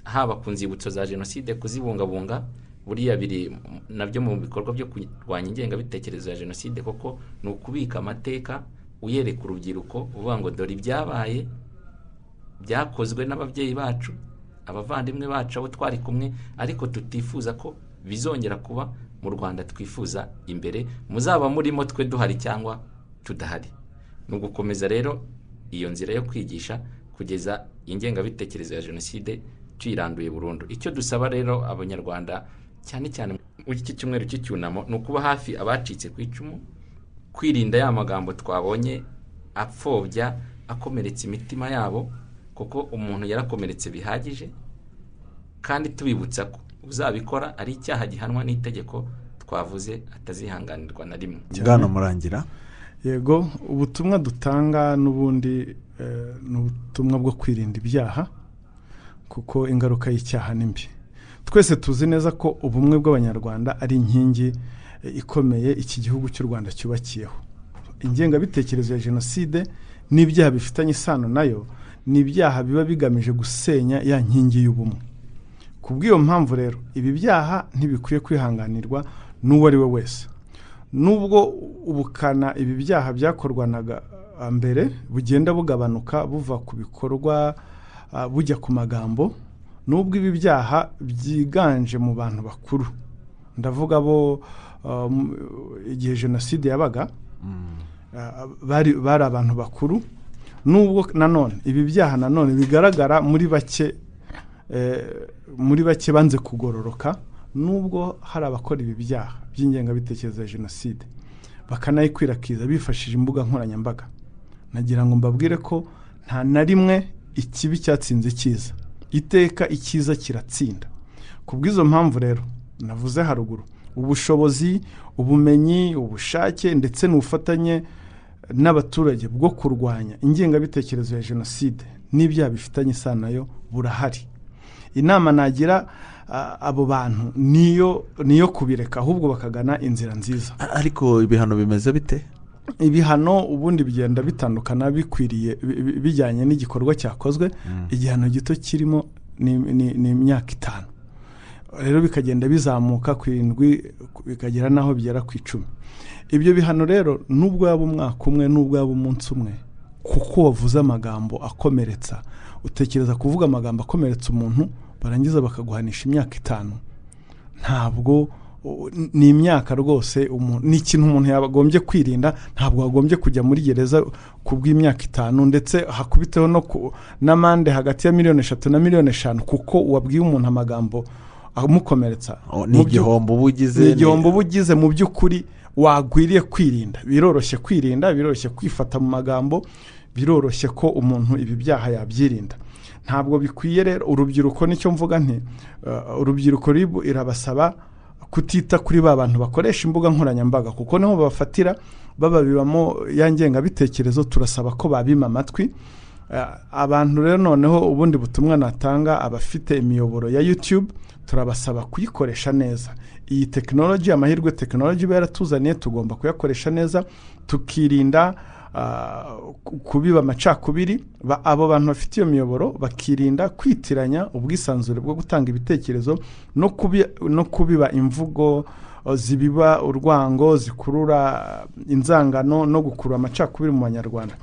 haba ku nzibutso za jenoside kuzibungabunga buriya biri na byo mu bikorwa byo kurwanya ingengabitekerezo ya jenoside kuko ni ukubika amateka uyereka urubyiruko uvuga ngo dore ibyabaye byakozwe n'ababyeyi bacu abavandimwe bacu abo twari kumwe. Ariko tutifuza ko bizongera kuba mu rwanda twifuza imbere muzaba murimo twe duhari cyangwa tudahari. Ni ugukomeza rero iyo nzira yo kwigisha kugeza ingengabitekerezo ya jenoside tuyiranduye burundu. Icyo dusaba rero abanyarwanda cyane cyane muri iki cyumweru cy'icyunamo ni ukuba hafi abacitse ku icumu kwirinda ya magambo twabonye apfobya akomeretsa imitima yabo kuko umuntu yarakomeretse bihagije kandi tubibutsa ko uzabikora ari icyaha gihanwa n'itegeko twavuze atazihanganirwa na rimwe. Bwana murangira. Yego ubutumwa dutanga n'ubundi eh, ni ubutumwa bwo kwirinda ibyaha kuko ingaruka y'icyaha ni mbi. Twese tuzi neza ko ubumwe bw'abanyarwanda ari inkingi eh, ikomeye iki gihugu cy'u rwanda cyubakiyeho. Ingengabitekerezo ya jenoside n'ibyaha bifitanye isano na yo ni ibyaha biba bigamije gusenya ya nkingi y'ubumwe. Ku bw'iyo mpamvu rero ibi byaha ntibikwiye kwihanganirwa n'uwo ari we wese. Nubwo ubukana ibi byaha byakorwanaga ah, mbere bugenda bugabanuka buva ku bikorwa ah, bujya ku magambo nubwo ibi byaha byiganje mu bantu bakuru. Ndavuga bo ah, igihe jenoside yabaga ah, bari abantu bakuru. Nubwo nanone ibi byaha nanone bigaragara muri bake muri bake banze kugororoka nubwo hari abakora ibi byaha by'ingengabitekerezo ya jenoside. Bakanayikwirakwiza bifashishije imbuga nkoranyambaga. Nagira ngo mbabwire ko nta na rimwe ikibi cyatsinze icyiza. Iteka icyiza kiratsinda. Ku bw'izo mpamvu rero navuze haruguru ubushobozi ubumenyi ubushake ndetse n'ubufatanye n'abaturage bwo kurwanya ingengabitekerezo ya jenoside n'ibyaha bifitanye isano na yo burahari. Inama nagira abo bantu niyo niyo kubireka ahubwo bakagana inzira nziza. Ariko ibihano bimeze bite? Ibihano ubundi bigenda bitandukana bikwiriye bi- bi- bijyanye n'igikorwa cyakozwe. Igihano gito kirimo ni imyaka itanu. Rero bikagenda bizamuka ku irindwi bikagera n'aho bigera ku icumi. Ibyo bihano rero nubwo yaba umwaka umwe nubwo yaba umunsi umwe kuko wavuze amagambo akomeretsa utekereza kuvuga amagambo akomeretsa umuntu barangiza bakaguhanisha imyaka itanu. Ntabwo ni imyaka rwose ni ikintu umuntu yagombye kwirinda ntabwo wagombye kujya muri gereza ku bw'imyaka itanu ndetse hakubiteho no ku n'amande hagati ya miliyoni eshatu na miliyoni eshanu kuko wabwiye umuntu amagambo amukomeretsa. Oh, ni igihombo uba ugize ni igihombo uba ugize mu by'ukuri wagwiriye kwirinda. Biroroshye kwirinda biroroshye kwifata mu magambo biroroshye ko umuntu ibi byaha yabyirinda ntabwo bikwiye rero. Urubyiruko ni cyo mvuga nti uh, urubyiruko ribu irabasaba kutita kuri ba bantu bakoresha imbuga nkoranyambaga kuko ni ho bafatira bababibamo ya ngengabitekerezo turasaba ko babima amatwi. Uh, abantu rero noneho ubundi butumwa natanga abafite imiyoboro ya YouTube turabasaba kuyikoresha neza. Iyi tekinoloji amahirwe tekinoloji iba yaratuzaniye tugomba kuyakoresha neza tukirinda kubiba amacakubiri abo bantu bafite iyo miyoboro bakirinda kwitiranya ubwisanzure bwo gutanga ibitekerezo no kubi- no kubiba imvugo zibiba urwango zikurura inzangano no gukurura amacakubiri mu banyarwanda.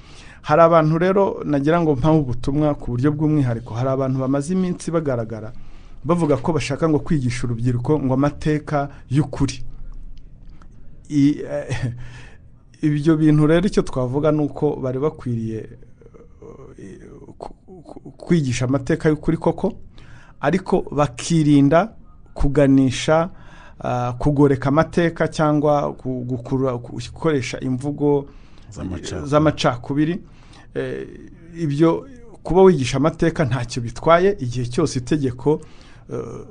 Hari abantu rero nagira ngo mpahe ubutumwa ku buryo bw'umwihariko hari abantu bamaze iminsi bagaragara bavuga ko bashaka ngo kwigisha urubyiruko ngo amateka y'ukuri. Eh, ibyo bintu rero icyo twavuga ni uko bari bakwiriye kwigisha amateka y'ukuri koko ariko bakirinda kuganisha ah, kugoreka amateka cyangwa gukoresha imvugo Z'amacakubiri. Eh, ibyo kuba wigisha amateka ntacyo bitwaye igihe cyose itegeko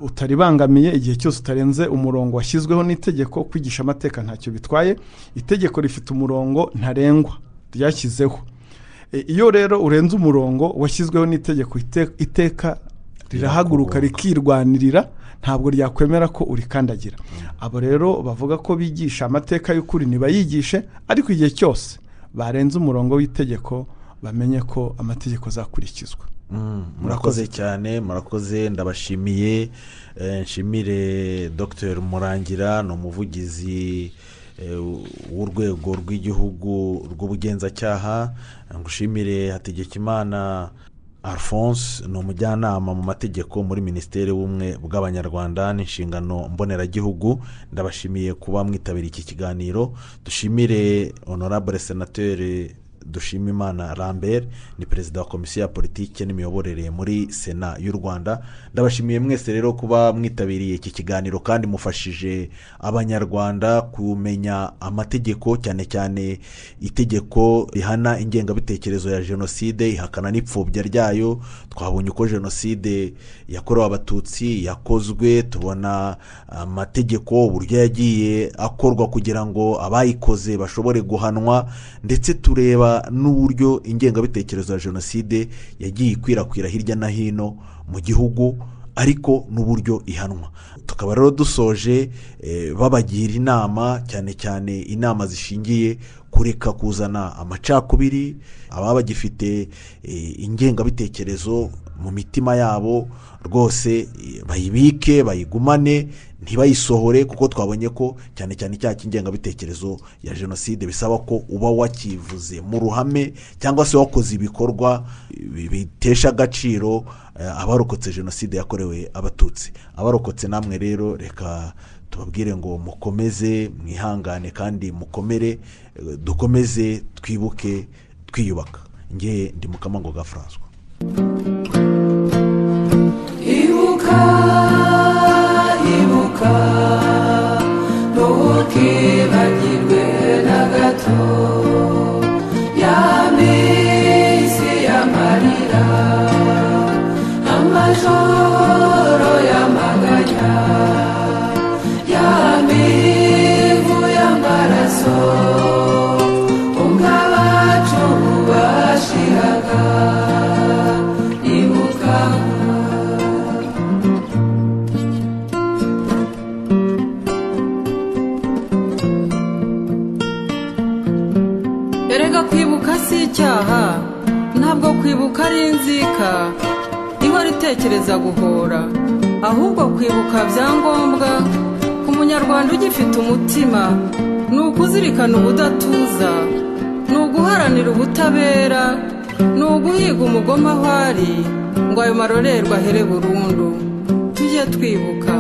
utaribangamiye igihe cyose utarenze umurongo washyizweho n'itegeko kwigisha amateka ntacyo bitwaye. Itegeko rifite umurongo ntarengwa ryashyizeho. E, iyo rero urenze umurongo washyizweho n'itegeko ite- iteka rirahaguruka. rikirwanirira ntabwo ryakwemera ko urikandagira. Abo rero bavuga ko bigisha amateka y'ukuri ntibayigishe ariko igihe cyose barenze umurongo w'itegeko bamenye ko amategeko azakurikizwa. Murakoze. cyane murakoze ndabashimiye. Eh, nshimire dr murangira ni umuvugizi eh, w'urwego rw'igihugu rw'ubugenzacyaha. Ngushimire hategekimana alphonse ni umujyanama mu mategeko muri minisiteri y'ubumwe bw'abanyarwanda n'inshingano mboneragihugu. Ndabashimiye kuba mwitabiriye iki kiganiro. Dushimire honorable senateri dushimimana lambert ni perezida wa komisiyo ya politiki n'imiyoborere muri sena y'u rwanda. Ndabashimiye mwese rero kuba mwitabiriye iki kiganiro kandi mufashije abanyarwanda kumenya amategeko cyane cyane itegeko rihana ingengabitekerezo ya jenoside ihakana n'ipfobya ryayo. Twabonye uko jenoside yakorewe abatutsi yakozwe tubona amategeko uburyo yagiye akorwa kugira ngo abayikoze bashobore guhanwa ndetse tureba n'uburyo ingengabitekerezo ya jenoside yagiye ikwirakwira hirya no hino mu gihugu ariko n'uburyo ihanwa. Tukaba rero dusoje eh, babagira inama cyane cyane inama zishingiye kureka kuzana amacakubiri ababa bagifite eh, ingengabitekerezo mu mitima yabo rwose eh, bayibike bayigumane ntibayisohore kuko twabonye ko cyane cyane icyaha cy'ingengabitekerezo ya jenoside bisaba ko uba wakivuze mu ruhame cyangwa se wakoze ibikorwa bi- bitesha agaciro eh, abarokotse jenoside yakorewe abatutsi. Abarokotse namwe rero reka tubabwire ngo mukomeze mwihangane kandi mukomere dukomeze twibuke twiyubaka. Nge ndi mukamango ga francois. Ibuka ibuka ntukibagirwe na gato. Ya erega kwibuka si icyaha ntabwo kwibuka ari inzika. Ihora guhora ahubwo kwibuka bya ngombwa. Ku munyarwanda ugifite umutima ni ukuzirikana ubudatuza. Ni uguharanira ubutabera. Ni uguhiga umugoma aho ari ngo ayo marorerwa ahere burundu. Tujye twibuka.